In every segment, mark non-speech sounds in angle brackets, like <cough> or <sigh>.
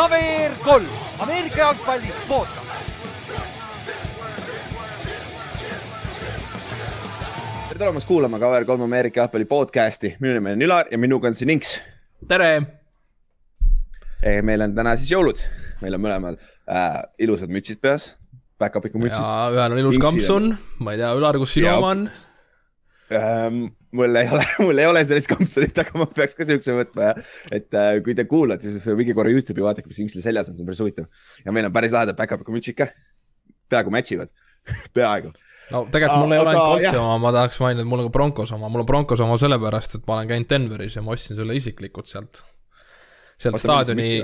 KVR kolm, Ameerika jalgpalli podcast. tere tulemast kuulama KVR kolm Ameerika jalgpalli podcast'i, minu nimi on Ülar ja minuga on siin Inks. tere! meil on täna siis jõulud, meil on mõlemal äh, ilusad mütsid peas, back-up'iga mütsid. ja ühel on ilus kampsun, ma ei tea, Ülar, kus sinu oma on? ähm,. Mul ei ole, mul ei ole sellist kampsunit, aga ma peaks ka siukse võtma ja et äh, kui te kuulate, siis mingi korra Youtube'i vaadake, mis Inksli seljas on, see on päris huvitav. ja meil on päris lahedad back-up'iga mütsid ka, peaaegu match ivad. <laughs> Peaaegu. No tegelikult mul ei ole ainult Coltsi oma, ma tahaks mainida, et mul on ka Broncos oma, mul on Broncos oma sellepärast, et ma olen käinud Denveris ja ma ostsin selle isiklikult sealt, sealt Oota, staadioni,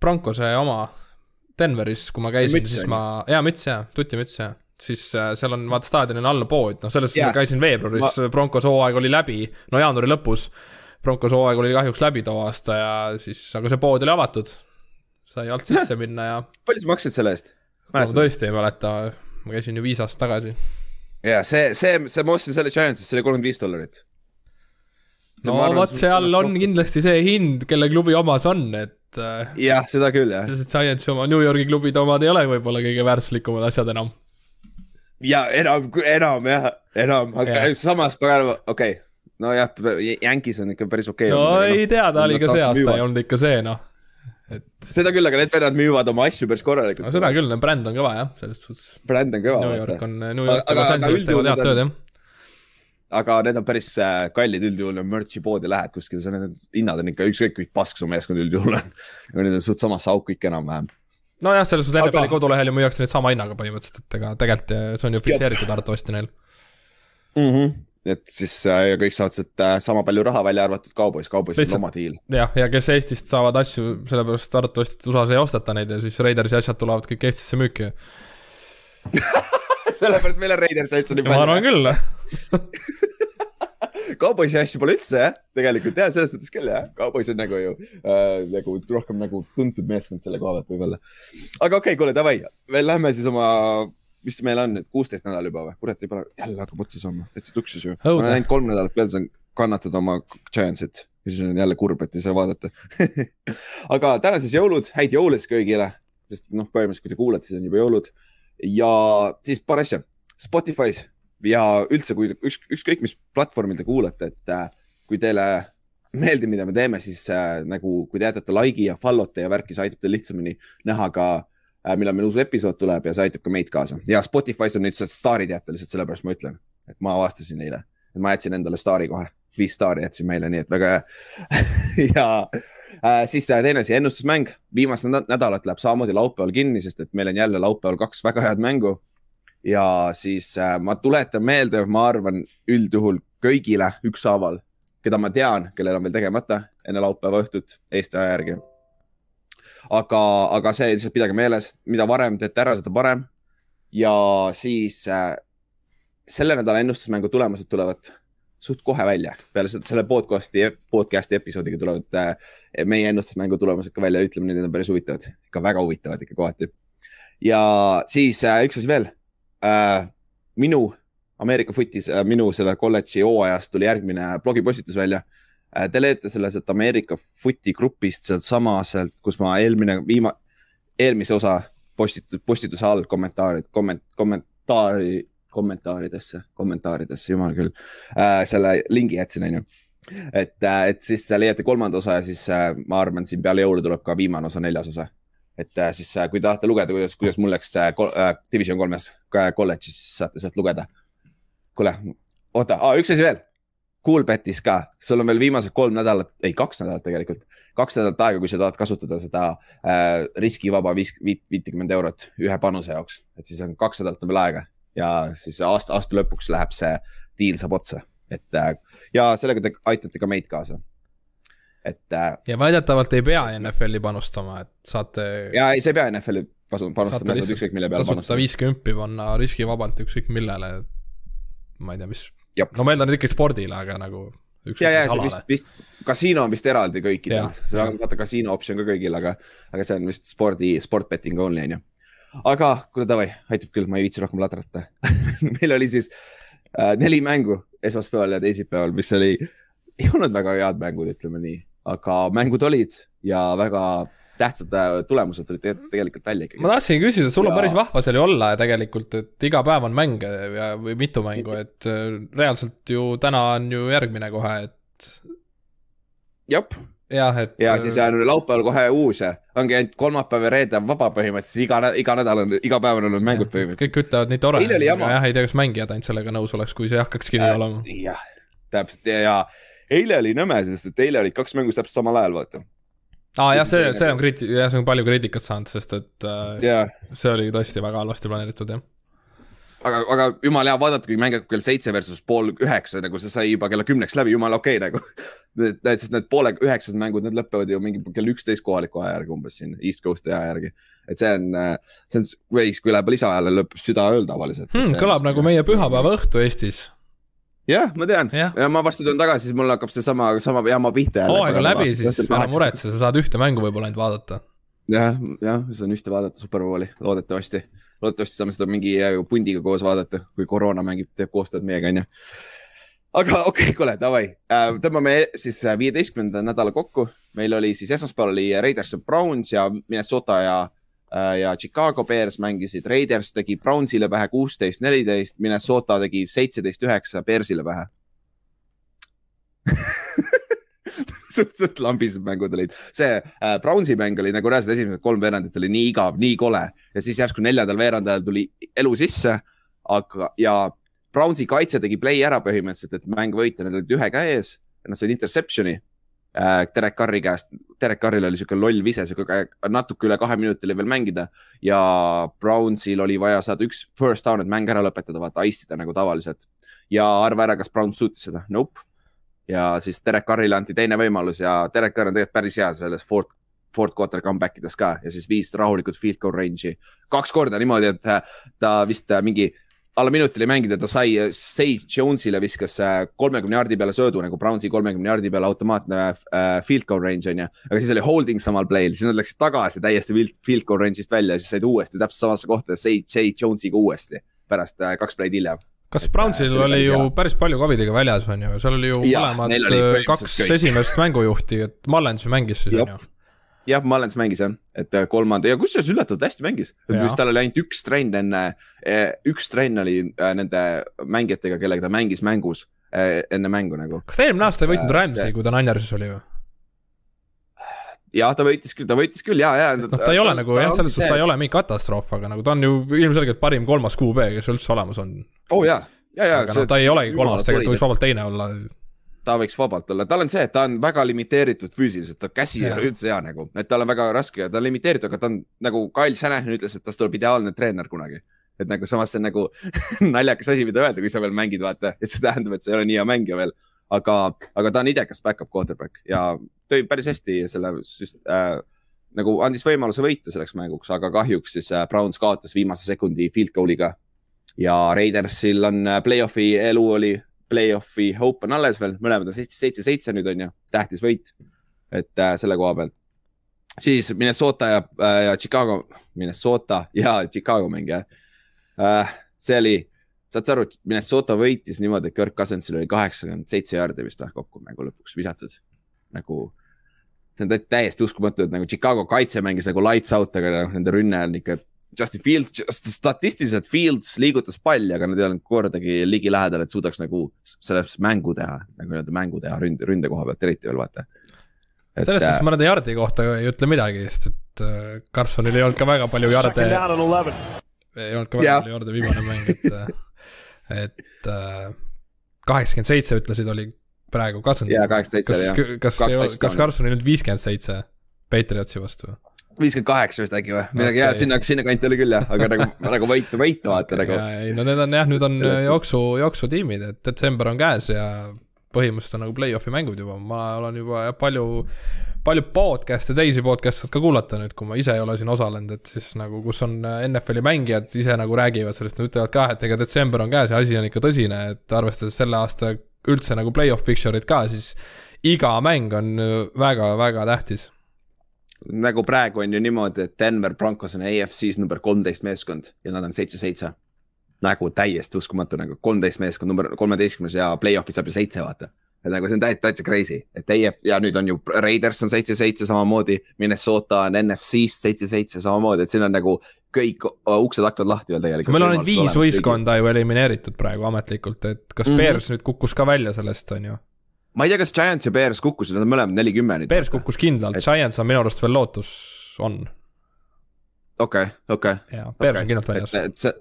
Broncose oma Denveris, kui ma käisin, siis ma, jaa, müts jaa, tutimüts jaa siis äh, seal on vaata staadionil all pood, noh selles suhtes yeah. käisin veebruaris ma..., Broncos hooaeg oli läbi, no jaanuari lõpus. Broncos hooaeg oli kahjuks läbi too aasta ja siis, aga see pood oli avatud. sai alt sisse minna ja. palju sa maksid selle eest? ma tõesti ei mäleta, ma käisin ju viis aastat tagasi. ja see, see, see, ma ostsin selle Giantsist, see oli kolmkümmend viis dollarit. no vot, seal on kindlasti see hind, kelle klubi oma see on, et. Äh, jah, seda küll jah. Giantsi oma, New Yorgi klubide omad ei ole võib-olla kõige väärtuslikumad asjad enam ja enam, enam jah, enam, aga yeah. samas praegu, okei okay. nojah, Yankees on ikka päris okei okay. no olnud, ei tea, ta oli ka see aasta ei olnud ikka see noh, et. seda küll, aga need vennad müüvad oma asju päris korralikult. no seda küll, bränd on kõva jah, selles suhtes. bränd on kõva. New York on, New York ja Los Angeles teevad head tööd jah aga need on päris äh, kallid üldjuhul, merch'i poodi lähed kuskile, need hinnad on ikka ükskõik kui pask su meeskond üldjuhul on. Need on suht samasse auku ikka enam-vähem nojah, selles suhtes NFL-i aga... kodulehel ju müüakse neid sama hinnaga põhimõtteliselt, et ega tegelikult see on ju fikseeritud arvatavasti neil mm. -hmm et siis äh, kõik saavad sealt äh, sama palju raha, välja arvatud Cowboys, Cowboysil on oma diil. jah, ja kes Eestist saavad asju, sellepärast arvatavasti USA-s ei osteta neid ja siis Raidersi asjad tulevad kõik Eestisse müüki <laughs> sellepärast meil on Raidersi asju nii palju. ma arvan küll <laughs> kauboisi asju pole üldse jah, tegelikult jah, selles suhtes küll jah, kaubois on nagu ju äh, nagu rohkem nagu tuntud meeskond selle koha pealt võib-olla. aga okei okay,, kuule davai, veel lähme siis oma, mis meil on nüüd, kuusteist nädal juba või, kurat juba jälle hakkab otsa saama, täitsa tuksis ju. ma olen ainult kolm nädalat peal saan kannatada oma Giantsit. Ja siis on jälle kurb, et ei saa vaadata. <laughs> Aga täna siis jõulud, häid jõule siis kõigile, sest noh, põhimõtteliselt kui te kuulate, siis on juba jõulud. Ja siis paar asja. Spotify's ja üldse, kui üks, ükskõik mis platvormil te kuulate, et äh, kui teile meeldib, mida me teeme, siis äh, nagu kui te jätate like'i ja follow'te ja värki, see aitab teil lihtsamini näha ka äh,, millal meil uus episood tuleb ja see aitab ka meid kaasa. ja Spotify's on nüüd staarid jätta, lihtsalt sellepärast ma ütlen, et ma avastasin eile, et ma jätsin endale staari kohe, viis staari jätsin meile, nii et väga <laughs> hea. Ja äh, siis äh, teine asi, ennustusmäng, viimast nädalat läheb samamoodi laupäeval kinni, sest et meil on jälle laupäeval kaks väga head mängu ja siis äh, ma tuletan meelde, ma arvan üldjuhul kõigile ükshaaval, keda ma tean, kellel on veel tegemata enne laupäeva õhtut Eesti aja järgi. aga, aga see lihtsalt pidage meeles, mida varem teete ära, seda parem. ja siis äh, selle nädala ennustusmängu tulemused tulevad suht kohe välja, peale seda, selle podcast'i, podcast'i episoodiga tulevad äh, meie ennustusmängu tulemused ka välja, ütleme need on päris huvitavad, ikka väga huvitavad ikka kohati. ja siis äh, üks asi veel äh, minu Ameerika Footis äh,, minu selle kolledži hooajast tuli järgmine blogipostitus välja äh,. Te leiate selle sealt Ameerika Footi grupist sealtsama sealt, kus ma eelmine, viima-, eelmise osa postitus, postituse all kommentaarid, komment-, kommentaari, kommentaaridesse, kommentaaridesse, jumal küll äh,, selle lingi jätsin, onju et, äh, et siis leiate kolmanda osa ja siis äh, ma arvan, siin peale jõule tuleb ka viimane osa, neljas osa et äh, siis, äh, kui tahate lugeda, kuidas, kuidas mul läks äh, Division kolmes kolledžis, siis saate sealt lugeda. kuule, oota, üks asi veel. Coolbetis ka, sul on veel viimased kolm nädalat, ei, kaks nädalat tegelikult, kaks nädalat aega, kui sa tahad kasutada seda äh, riskivaba viis, viit, viitekümmet eurot ühe panuse jaoks, et siis on kaks nädalat on veel aega. Ja siis aasta, aasta lõpuks läheb see diil saab otsa, et äh, ja sellega te aitate ka meid kaasa et. Äh, ja väidetavalt ei pea NFL-i panustama, et saate. ja ei, sa ei pea NFL-i panustama, saad ükskõik mille peale panustada. viiskümmend panna riskivabalt ükskõik millele. ma ei tea, mis, no ma eeldan ikkagi spordile, aga nagu. ja, ja see vist, vist, kasiino on vist eraldi kõikidel, see on vaata kasiino optsioon ka kõigil, aga, aga see on vist spordi, sport betting only on ju. aga kuule davai, aitab küll, ma ei viitsi rohkem ladrata <laughs> meil oli siis äh, neli mängu esmaspäeval ja teisipäeval, mis oli, ei olnud väga head mängud, ütleme nii aga mängud olid ja väga tähtsad äh, tulemused tulid tegelikult välja ikkagi. ma tahtsingi küsida, sul on ja... päris vahva seal ju olla tegelikult, et iga päev on mänge ja, või mitu mängu, et äh, reaalselt ju täna on ju järgmine kohe, et. jah. et. ja siis on laupäeval kohe uus ja ongi ainult kolmapäev ja reede on vaba põhimõtteliselt, iga, iga nädal on, iga päev on olnud mängud põhimõtteliselt. kõik ütlevad nii tore, jah, ei tea, kas mängijad ainult sellega nõus oleks, kui see hakkakski nii äh, olema. jah, täpselt ja, ja eile oli nõme, sest et eile olid kaks mängu täpselt samal ajal, vaata aa ah, jah, see, see on kriiti-, jah, see on palju kriitikat saanud, sest et äh, yeah. see oli tõesti väga halvasti planeeritud, jah. aga, aga jumala hea vaadata, kui mäng hakkab kell seitse versus pool üheksa, nagu see sai juba kella kümneks läbi, jumala okei okay, nagu. Need, sest need poole üheksased mängud, need lõpevad ju mingi kell üksteist kohaliku aja järgi umbes siin, East Coast'i aja järgi. et see on, äh, see on, või kui läheb lisaajale, lõpeb südaööl tavaliselt hmm,. kõlab nagu meie pühapäeva õhtu Eestis jah, ma tean ja. ja ma varsti tulen tagasi, siis mul hakkab seesama, sama jama pihta. hooaeg on läbi, siis ära muretse, sa saad ühte mängu võib-olla ainult vaadata. jah, jah, saan ühte vaadata Superbowli, loodetavasti. loodetavasti saame seda mingi äh, pundiga koos vaadata, kui koroona mängib, teeb koostööd meiega, onju. aga okei okay,, kuule, davai, äh, tõmbame siis äh, viieteistkümnenda nädala kokku. meil oli siis esmaspäeval oli Raiders ja Browns ja Minnesota ja ja Chicago Bears mängisid, Raiders tegi Brownsile pähe kuusteist, neliteist, Minnesota tegi seitseteist, üheksa Bearsile pähe <laughs> suht, suht lambised mängud olid. see äh, Brownsi mäng oli nagu reaalselt esimesed kolm veerandit oli nii igav, nii kole ja siis järsku neljandal veerandajal tuli elu sisse. aga, ja Brownsi kaitse tegi play ära põhimõtteliselt, et mäng võita, nad olid ühe käe ees. Nad said interception'i Äh, Derek Carri käest, Derek Carril oli sihuke loll vise, sihuke natuke üle kahe minuti oli veel mängida ja Brownsil oli vaja saada üks first down, et mäng ära lõpetada, vaata, ice ida nagu tavaliselt. ja arva ära, kas Brown suutis seda, nope. ja siis Derek Carrile anti teine võimalus ja Derek Carr on tegelikult päris hea selles fourth fourth quarter comeback ides ka ja siis viis rahulikult field goal range'i kaks korda niimoodi, et ta vist mingi alla minuti oli mängida, ta sai, Sage Jones'ile viskas äh, kolmekümne jaardi peale söödu nagu Brownsi kolmekümne jaardi peale automaatne äh, field goal range on ju. aga siis oli holding samal play'l, siis nad läksid tagasi täiesti field goal range'ist välja ja siis said uuesti täpselt samasse kohta Sage, Sage Jones'iga uuesti pärast äh, kaks play'd hiljem. kas Brownsil äh, oli ju hea. päris palju Covidiga väljas on ju, seal oli ju ja, mõlemad äh, kaks kõik. esimest mängujuhti, et Mullens ju mängis siis on ju jah, Mullens mängis jah, et äh, kolmanda ja kusjuures üllatavalt hästi mängis. just tal oli ainult üks trenn enne, äh, üks trenn oli äh, nende mängijatega, kellega ta mängis mängus enne mängu nagu. kas ta eelmine aasta ei võitnud Rams'i, kui ta Ninerises oli või? jah, ta võitis küll, ta võitis küll ja, ja. noh, ta ei ole ta, nagu jah, selles suhtes ta ei ole mingi katastroof, aga nagu ta on ju ilmselgelt parim kolmas QB, kes üldse olemas on. oo oh, jaa, ja, ja. aga noh, ta ei olegi kolmas, tegelikult võiks vabalt teine olla ta võiks vabalt olla, tal on see, et ta on väga limiteeritud füüsiliselt, ta käsi ei ole üldse hea nagu, et tal on väga raske ja ta on limiteeritud, aga ta on nagu Kyle Shanahan ütles, et tast tuleb ideaalne treener kunagi. et nagu samas see on nagu <laughs> naljakas asi, mida öelda, kui sa veel mängid, vaata, et see tähendab, et sa ei ole nii hea mängija veel. aga, aga ta on idekas back-up quarterback ja tõi päris hästi selle äh, nagu andis võimaluse võita selleks mänguks, aga kahjuks siis äh, Browns kaotas viimase sekundi field goal'iga. ja Raidersil on äh, play-off'i elu oli play-off'i hope on alles veel, mõlemad on seitse, seitse, seitse nüüd on ju, tähtis võit. et äh, selle koha pealt. siis Minnesota ja äh,, ja Chicago, Minnesota ja Chicago mäng jah äh,. see oli, saad sa aru, et Minnesota võitis niimoodi, et Kirk Cousinsil oli kaheksakümmend seitse jaardi vist või kokku mängu lõpuks visatud. nagu, see on täiesti uskumatu, et nagu Chicago kaitse mängis nagu lights out, aga noh, nende rünne on ikka Justin Fields, statistiliselt Fields liigutas palli, aga nad ei olnud kordagi ligilähedal, et suudaks nagu selles mängu teha, nagu nii-öelda mängu teha ründe, ründe koha pealt eriti veel vaata. selles suhtes äh, ma nende jardi kohta ei ütle midagi, sest et äh, Carsonil ei olnud ka väga palju jarde. ei olnud ka väga yeah. palju jarde viimane mäng, et, äh, et kaheksakümmend seitse ütlesid, oli praegu Carson. jaa, kaheksakümmend seitse kas, kas, kas Carsonil nüüd viiskümmend seitse Patriotsi vastu? Viiskümmend kaheksa vist äkki või? Midagi okay. jah, sinna, sinnakanti oli küll jah, aga nagu, nagu võitu, võitu vaata nagu. ei no need on jah, nüüd on jooksu, jooksutiimid, et detsember on käes ja põhimõtteliselt on nagu play-off'i mängud juba, ma olen juba palju, palju podcast'e, teisi podcast'e saad ka kuulata nüüd, kui ma ise ei ole siin osalenud, et siis nagu, kus on NFL-i mängijad ise nagu räägivad sellest, nad ütlevad ka, et ega detsember on käes ja asi on ikka tõsine, et arvestades selle aasta üldse nagu play-off picture'it ka, siis iga mäng on väga-väga tähtis nagu praegu on ju niimoodi, et Denver Broncos on AFC-s number kolmteist meeskond ja nad on seitse-seitse. nagu täiesti uskumatu, nagu kolmteist meeskond, number kolmeteistkümnes ja play-off'i saab ju seitse, vaata. et nagu see on täitsa, täitsa crazy, et teie ja nüüd on ju Raiders on seitse-seitse samamoodi, Minnesota on NFC-st seitse-seitse samamoodi, et siin on nagu kõik uksed-aknad lahti veel tegelikult. meil on ainult viis võistkonda ju elimineeritud praegu ametlikult, et kas mm -hmm. Bears nüüd kukkus ka välja sellest, on ju? Ma ei tea, kas Giants ja Bears kukkusid, nad on mõlemad neli-kümme nüüd. Bears kukkus kindlalt et..., Giants on minu arust veel lootus, on. okei okei jaa, Bears okay. on kindlalt väljas. et see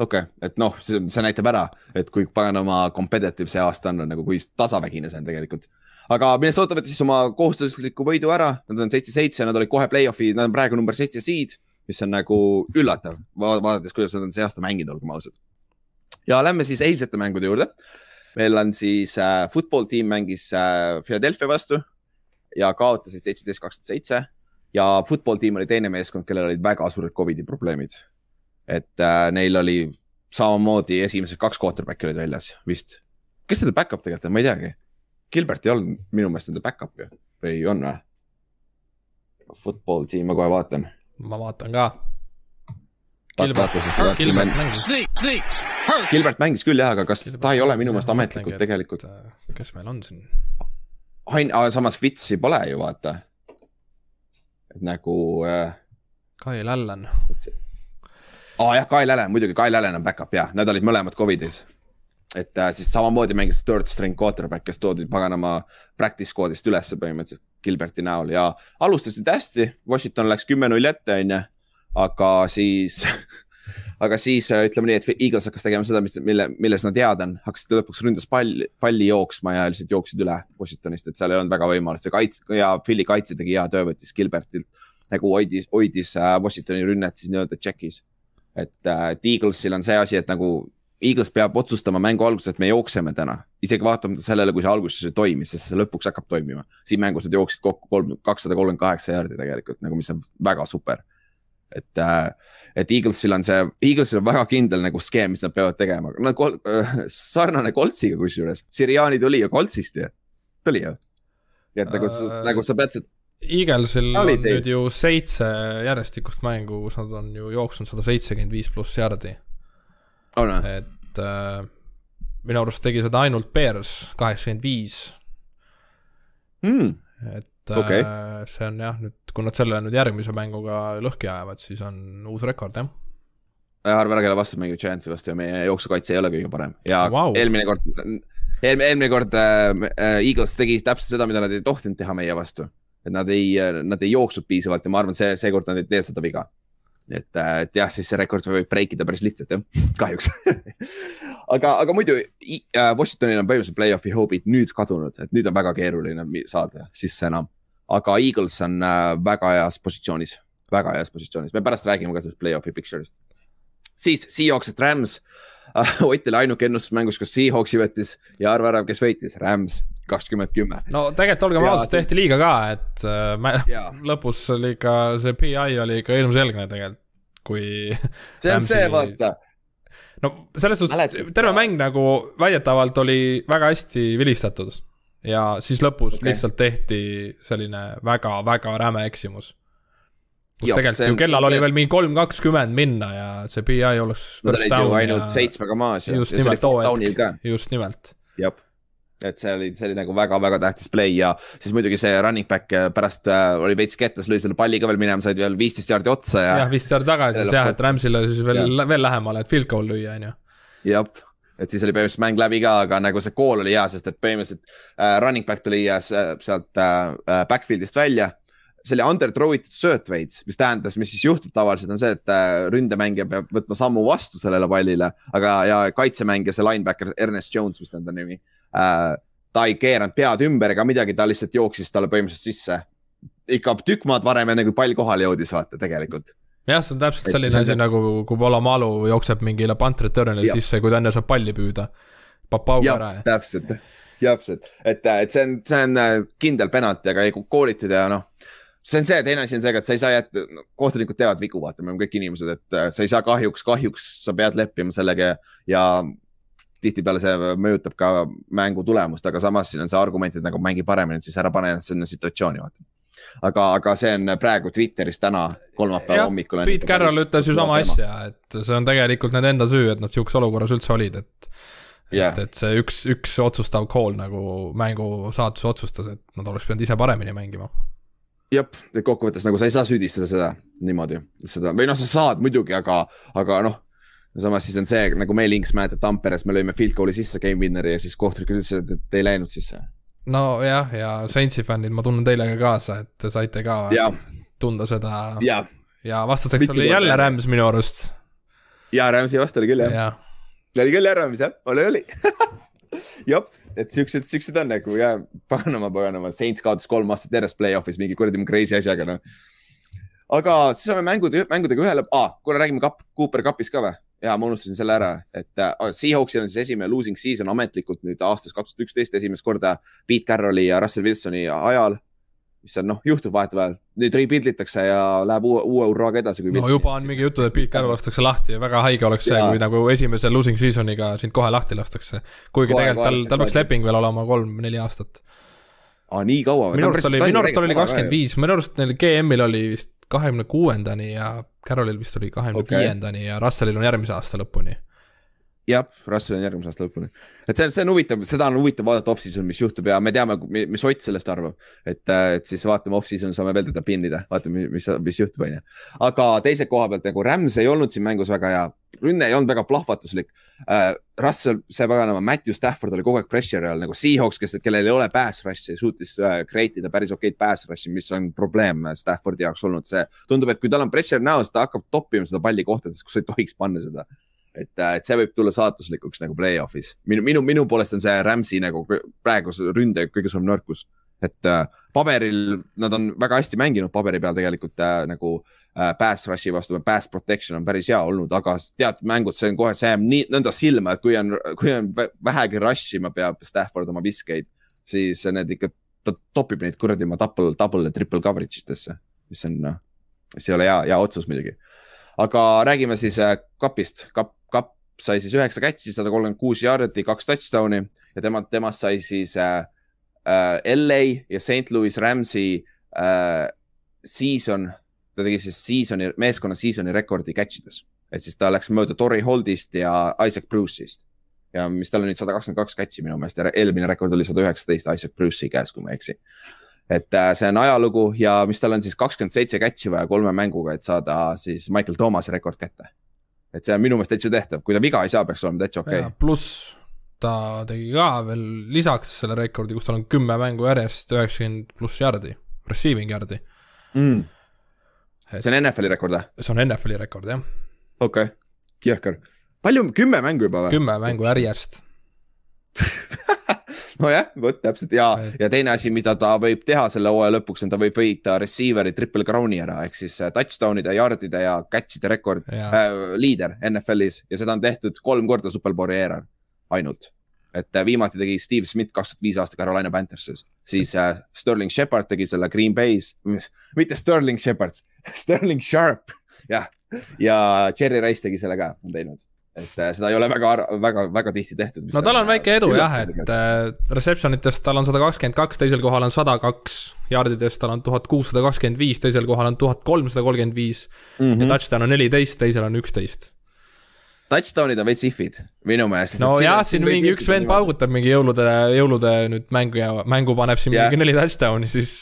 okei okay., et noh, see, see näitab ära, et kui paganama competitive see aasta on, nagu kui tasavägine see on tegelikult. aga Minnesota võttis oma kohustusliku võidu ära, nad on seitse-seitse, nad olid kohe play-off'i, nad on praegu number seitse seed, mis on nagu üllatav, vaadates, kuidas nad on see aasta mänginud, olgem ausad. ja lähme siis eilsete mängude juurde. Meil on siis äh, football tiim mängis äh, Philadelphia vastu ja kaotasid seitseteist, kakskümmend seitse ja football tiim oli teine meeskond, kellel olid väga suured Covidi probleemid et äh, neil oli samamoodi esimesed kaks quarterback'i olid väljas vist. kes nende back-up tegelikult on, ma ei teagi. Gilbert ei olnud minu meelest nende back-up ju või on või? Football team, ma kohe vaatan. ma vaatan ka. Gilbert, Gilbert mängis. Gilbert mängis küll jah, aga kas Gilbert ta ei ole minu meelest ametlikult et, tegelikult? Äh, kes meil on siin? Ain-, samas Fitsi pole ju vaata. et nagu äh,. Kyle Allan aa oh, jah, Kyle Allan, muidugi Kyle Allan on back-up jah, nad olid mõlemad Covidis. et äh, siis samamoodi mängis third string quarterback, kes toodi paganama practice squad'ist ülesse põhimõtteliselt Gilberti näol ja alustasid hästi, Washington läks kümme-null ette, on ju. Aga siis <laughs> aga siis äh, ütleme nii, et Eagles hakkas tegema seda, mis, mille, milles nad head on, hakkasid lõpuks ründas palli, palli jooksma ja lihtsalt jooksid üle Washingtonist, et seal ei olnud väga võimalust ja kaits- ja Philly kaitse tegi hea töö, võttis Gilbertilt nagu hoidis, hoidis äh, Washingtoni rünnet siis nii-öelda check'is et, äh, Eaglesil on see asi, et nagu Eagles peab otsustama mängu alguses, et me jookseme täna, isegi vaatamata sellele, kui see alguses ei toimi, sest see lõpuks hakkab toimima. siin mängus nad jooksid kokku kolm, kakssada kolmkümmend kaheksa jaardi tegelikult nagu, mis on väga super. Et, äh, et Eaglesil on see, Eaglesil on väga kindel nagu skeem, mis nad peavad tegema, no kol, äh, sarnane Coltsiga kusjuures, Siriani tuli ju Coltsist ju, tuli ju. et nagu uh..., nagu sa pead Eaglesil on nüüd ju seitse järjestikust mängu, kus nad on ju jooksnud sada seitsekümmend viis pluss jardi. et äh, minu arust tegi seda ainult Bears, kaheksakümmend viis. Hmm. et okay. äh, see on jah, nüüd kui nad selle nüüd järgmise mänguga lõhki ajavad, siis on uus rekord jah arva ära, kelle vastu mängib Giantsi vastu ja meie jooksukaitse ei ole kõige parem ja wow. eelmine kord, eelmine, kord äh, äh, Eagles tegi täpselt seda, mida nad ei tohtinud teha meie vastu et nad ei, nad ei jooksnud piisavalt ja ma arvan, see, seekord nad ei tee seda viga. et, et jah, siis see rekord võib break ida päris lihtsalt jah, <laughs> kahjuks <laughs> aga, aga muidu äh, Washingtonil on põhimõtteliselt play-off'i hoopid nüüd kadunud, et nüüd on väga keeruline saada sisse enam. Aga Eagles on äh, väga heas positsioonis, väga heas positsioonis, me pärast räägime ka sellest play-off'i picture'ist. siis Seahawks, et Rams <laughs> Ott oli ainuke ennustus mängus, kus Seahawksi võttis ja arva ära, kes võitis, Rams kakskümmend kümme. no tegelikult olgem ausad, tehti liiga ka, et äh, mä, <laughs> lõpus oli ikka see PI oli ikka ilmselgne tegelikult, kui. <laughs> see on see, vaata. no selles suhtes terve mäng nagu väidetavalt oli väga hästi vilistatud ja siis lõpus okay. lihtsalt tehti selline väga-väga räme eksimus. kus ja, tegelikult ju kellal oli see... veel mingi kolm kakskümmend minna ja see PI oleks. Nad olid ju ainult seitsmega maas ja. just nimelt too hetk, just nimelt. jah et see oli, see oli nagu väga-väga tähtis play ja siis muidugi see running back äh, pärast äh, oli veits kettas, lõi selle palli ka veel minema, said veel viisteist jaardi otsa ja. jah, viisteist jaardi tagasi siis jah, et Rams'ile siis veel, veel lähemale, et field goal lüüa, on ju. jah, et siis oli põhimõtteliselt mäng läbi ka, aga nagu see call oli hea, sest et põhimõtteliselt äh, running back tuli äh, sealt äh, backfield'ist välja see oli under throw itud sööt veits, mis tähendas, mis siis juhtub tavaliselt on see, et äh, ründemängija peab võtma sammu vastu sellele pallile, aga, ja kaitsemängija, see linebacker Ernest Jones, vist on ta nimi äh,. ta ei keeranud pead ümber ega midagi, ta lihtsalt jooksis talle põhimõtteliselt sisse. ikka tükk maad varem, enne kui pall kohale jõudis, vaata tegelikult jah, see on täpselt selline asi nagu, kui Polomalu jookseb mingile punt return'ile sisse, kui ta enne saab palli püüda. papauga ära. täpselt, täpselt, et, et see on, see on äh, kindel penalt, aga ei koolitud ja noh see on see, teine asi on see, et sa ei saa jätta, kohtunikud teevad vigu, vaata, me oleme kõik inimesed, et äh, sa ei saa kahjuks, kahjuks sa pead leppima sellega ja tihtipeale see mõjutab ka mängu tulemust, aga samas siin on see argument, et nagu mängi paremini, siis ära pane ennast sinna situatsiooni, vaata. Aga, aga see on praegu Twitteris täna, kolmapäeva hommikul. Pete Carroll ütles ju sama asja, et see on tegelikult nende enda süü, et nad sihukeses olukorras üldse olid, et yeah.. et, et see üks, üks otsustav call nagu mängu saatus otsustas, et nad oleks pidanud ise paremini mängima. jah, et kokkuvõttes nagu sa ei saa süüdistada seda niimoodi, seda või noh, sa saad muidugi, aga, aga noh samas siis on see nagu meil Inks mäletad Tamperes, me lõime field goal'i sisse game winner'i ja siis kohtunikud ütlesid, et ei läinud sisse. Nojah, ja Saintsi fännid, ma tunnen teile ka kaasa, et te saite ka ja. tunda seda. ja, ja vastuseks Mitu oli jälle Rams minu arust. ja Ramsi vastu oli küll jah ja. ja.. oli küll jah Rams jah, oli, oli <laughs> jah, et siuksed, siuksed on nagu ja paganama, paganama, Saints kaotas kolm aastat järjest play-off'is mingi kuradi crazy asjaga noh. aga siis saame mängud, mängudega ühele ah,, kuule räägime kap, Cooper Cupist ka või? Ja ma unustasin selle ära, et uh, Seahawksil on siis esimene losing season ametlikult nüüd aastast kaks tuhat üksteist esimest korda Pete Carrolli ja Russell Wilsoni ajal. mis on noh, juhtub vahetevahel, nüüd rebuild itakse ja läheb uue, uue hurraaga edasi. no juba on mingi jutud, et Pete Carroll lastakse lahti ja väga haige oleks see, kui nagu esimese losing season'iga sind kohe lahti lastakse. kuigi kohe, tegelikult tal, tal peaks leping veel olema kolm-neli aastat. aa, nii kaua? minu arust oli, minu arust oli kakskümmend viis, minu arust neil GM-il oli vist kahekümne kuuendani ja Carolil vist oli kahekümne okay. viiendani ja Russellil on järgmise aasta lõpuni. Jah, Russell on järgmise aasta lõpuni, et see, see on huvitav, seda on huvitav vaadata off-season, mis juhtub ja me teame, mis Ott sellest arvab. et, et siis vaatame off-season, saame veel teda pinnida, vaatame, mis, mis juhtub, on ju. aga teise koha pealt nagu Rams ei olnud siin mängus väga hea rünne ei olnud väga plahvatuslik uh,. Russell, see paganama, Matthew Stafford oli kogu aeg pressure all nagu Seahawks, kes, kellel ei ole pass rush'i, suutis uh, create ida päris okeid pass rush'i, mis on probleem Staffordi jaoks olnud. see tundub, et kui tal on pressure näos, ta hakkab toppima seda palli kohtades, kus ei tohiks panna seda et, äh, et see võib tulla saatuslikuks nagu play-off'is. minu, minu, minu poolest on see Rams'i nagu praeguse ründe kõige suurem nõrkus. et äh, paberil nad on väga hästi mänginud paberi peal tegelikult äh, nagu äh, pass rush'i vastu, pass protection on päris hea olnud, aga teatud mängud, see on kohe, see jääb nii nõnda silma, et kui on, kui on vähegi rush ima peab Stafford oma viskeid, siis need ikka, ta topib neid kuradi oma double, double ja triple coverage itesse, mis on noh, see ei ole hea, hea otsus muidugi. aga räägime siis äh, kapist, kap, kap sai siis üheksa catch'i, sada kolmkümmend kuus yard'i, kaks touchdown'i ja tema, temast sai siis äh, äh, LA ja St Louis Rams'i äh, season ta tegi siis season'i, meeskonna season'i rekordi catch ides. et siis ta läks mööda Tori Holdist ja Isaac Bruce'ist. ja mis tal on nüüd sada kakskümmend kaks catch'i minu meelest ja eelmine rekord oli sada üheksateist Isaac Bruce'i käes, kui ma ei eksi. et äh, see on ajalugu ja mis tal on siis kakskümmend seitse catch'i vaja kolme mänguga, et saada siis Michael Thomas'i rekord kätte. Et see on minu meelest täitsa tehtav, kui ta viga ei saa, peaks olema täitsa okei okay.. pluss ta tegi ka veel lisaks selle rekordi, kus tal on kümme mängu järjest üheksakümmend pluss jardi, receiving jardi mm see on NFL-i rekord või? see on NFL-i rekord, jah. okei okay., jõhker. palju, kümme mängu juba või? kümme mängu järjest <laughs> nojah, vot täpselt ja, ja teine asi, mida ta võib teha selle hooaja lõpuks, on ta võib võita receiver'i triple crown'i ära, ehk siis äh, touchdown'ide, yard'ide ja catch'ide rekord, äh, liider NFL-is ja seda on tehtud kolm korda superbowli eeral ainult. Et äh, viimati tegi Steve Smith kaks tuhat viis aasta Carolina Panthersis, siis äh, Sterling Shepard tegi selle Green Bay's, mitte Sterling Shepard, <laughs> Sterling Sharp, jah. ja Cherry Rice tegi selle ka, on teinud et äh, seda ei ole väga, väga, väga tihti tehtud. no tal on väike edu jah, et äh, reception itest tal on sada kakskümmend kaks, teisel kohal on sada kaks, yardidest tal on tuhat kuussada kakskümmend viis, teisel kohal on tuhat kolmsada kolmkümmend viis ja mhm. touchdown on neliteist, teisel on üksteist touchdown'id on veits if'id, minu meelest. no jah, siin mingi üks vend paugutab mingi jõulude, jõulude nüüd mängu ja mängu paneb siin yeah. mingi neli touchdown'i, siis.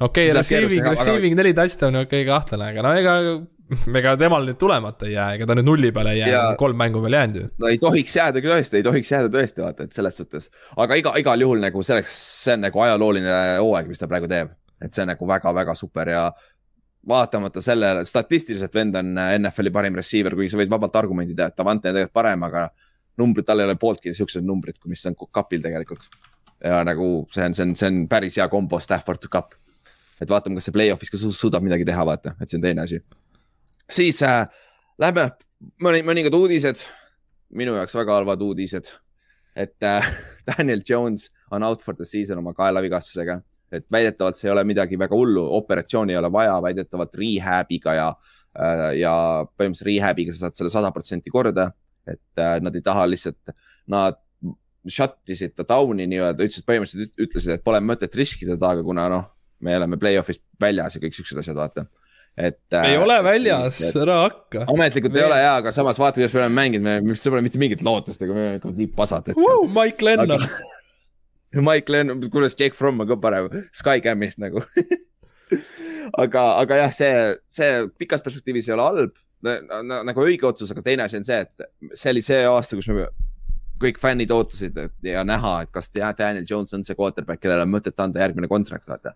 okei okay,, receiving, receiving neli touchdown'i, okei okay,, kahtlane, aga no ega <laughs> ega temal nüüd tulemata ei jää, ega ta nüüd nulli peale ei jää ja..., kolm mängu veel jäänud ju. no ei tohiks jääda tõesti, ei tohiks jääda tõesti, vaata, et selles suhtes. aga iga, igal juhul nagu selleks, see on nagu ajalooline hooaeg, mis ta praegu teeb. et see on nagu väga-väga super ja vaatamata sellele, statistiliselt vend on NFL-i parim receiver, kuigi sa võid vabalt argumendi teha, et Davante on tegelikult parem, aga numbrid, tal ei ole pooltki siuksed numbrid, mis on kapil tegelikult. ja nagu see on, see on, see on päris hea kombo Stafford to cup. et vaatame, kas see play-off'is ka suudab midagi teha, vaata, et see on teine asi. Siis äh, lähme mõni, mõningad uudised, minu jaoks väga halvad uudised. et äh, <laughs> Daniel Jones on out for the season oma kaelavigastusega et väidetavalt see ei ole midagi väga hullu, operatsiooni ei ole vaja, väidetavalt rehab'iga ja, äh, ja põhimõtteliselt rehab'iga sa saad selle sada protsenti korda. et äh, nad ei taha lihtsalt, nad shut isid ta down'i nii-öelda, ütlesid põhimõtteliselt ütlesid, et pole mõtet riskida temaga, kuna noh, me oleme play-off'ist väljas ja kõik siuksed asjad, vaata. Et. ei ole väljas, ära hakka. ametlikult ei ole jaa, aga samas vaata, kuidas me oleme mänginud, me, meil pole mitte mingit lootust, aga me oleme ikka nii pasad et uh,. Mike Lennon <laughs> Mike Lennon, kuidas Jake Fromm on ka parem, Skycamist nagu <laughs> aga, aga jah, see, see pikas perspektiivis ei ole halb nagu õige otsus, aga teine asi on see, et see oli see aasta, kus me kõik fännid ootasid et, ja näha, et kas Daniel Jones on see quarterback, kellele on mõtet anda järgmine kontrakt, vaata.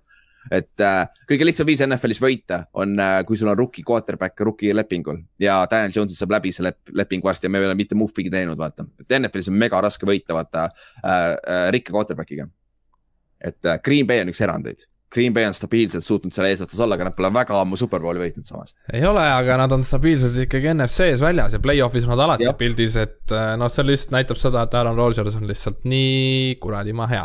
Et äh, kõige lihtsam viis NFL-is võita on äh,, kui sul on rookie quarterback rookie lepingul ja Daniel Jones saab läbi see lep leping varsti ja me ei ole mitte muhvigi teinud, vaata. et NFL-is on mega raske võita, vaata äh, äh, rikka quarterback'iga. et äh, Green Bay on üks erandeid Green Bay on stabiilselt suutnud seal eesotsas olla, aga nad pole väga ammu superbowli võitnud samas. ei ole, aga nad on stabiilselt ikkagi NFC-s väljas ja play-off'is on nad alati Jab. pildis, et äh, noh, see lihtsalt näitab seda, et Aaron Rodgers on lihtsalt nii kuradi maa hea.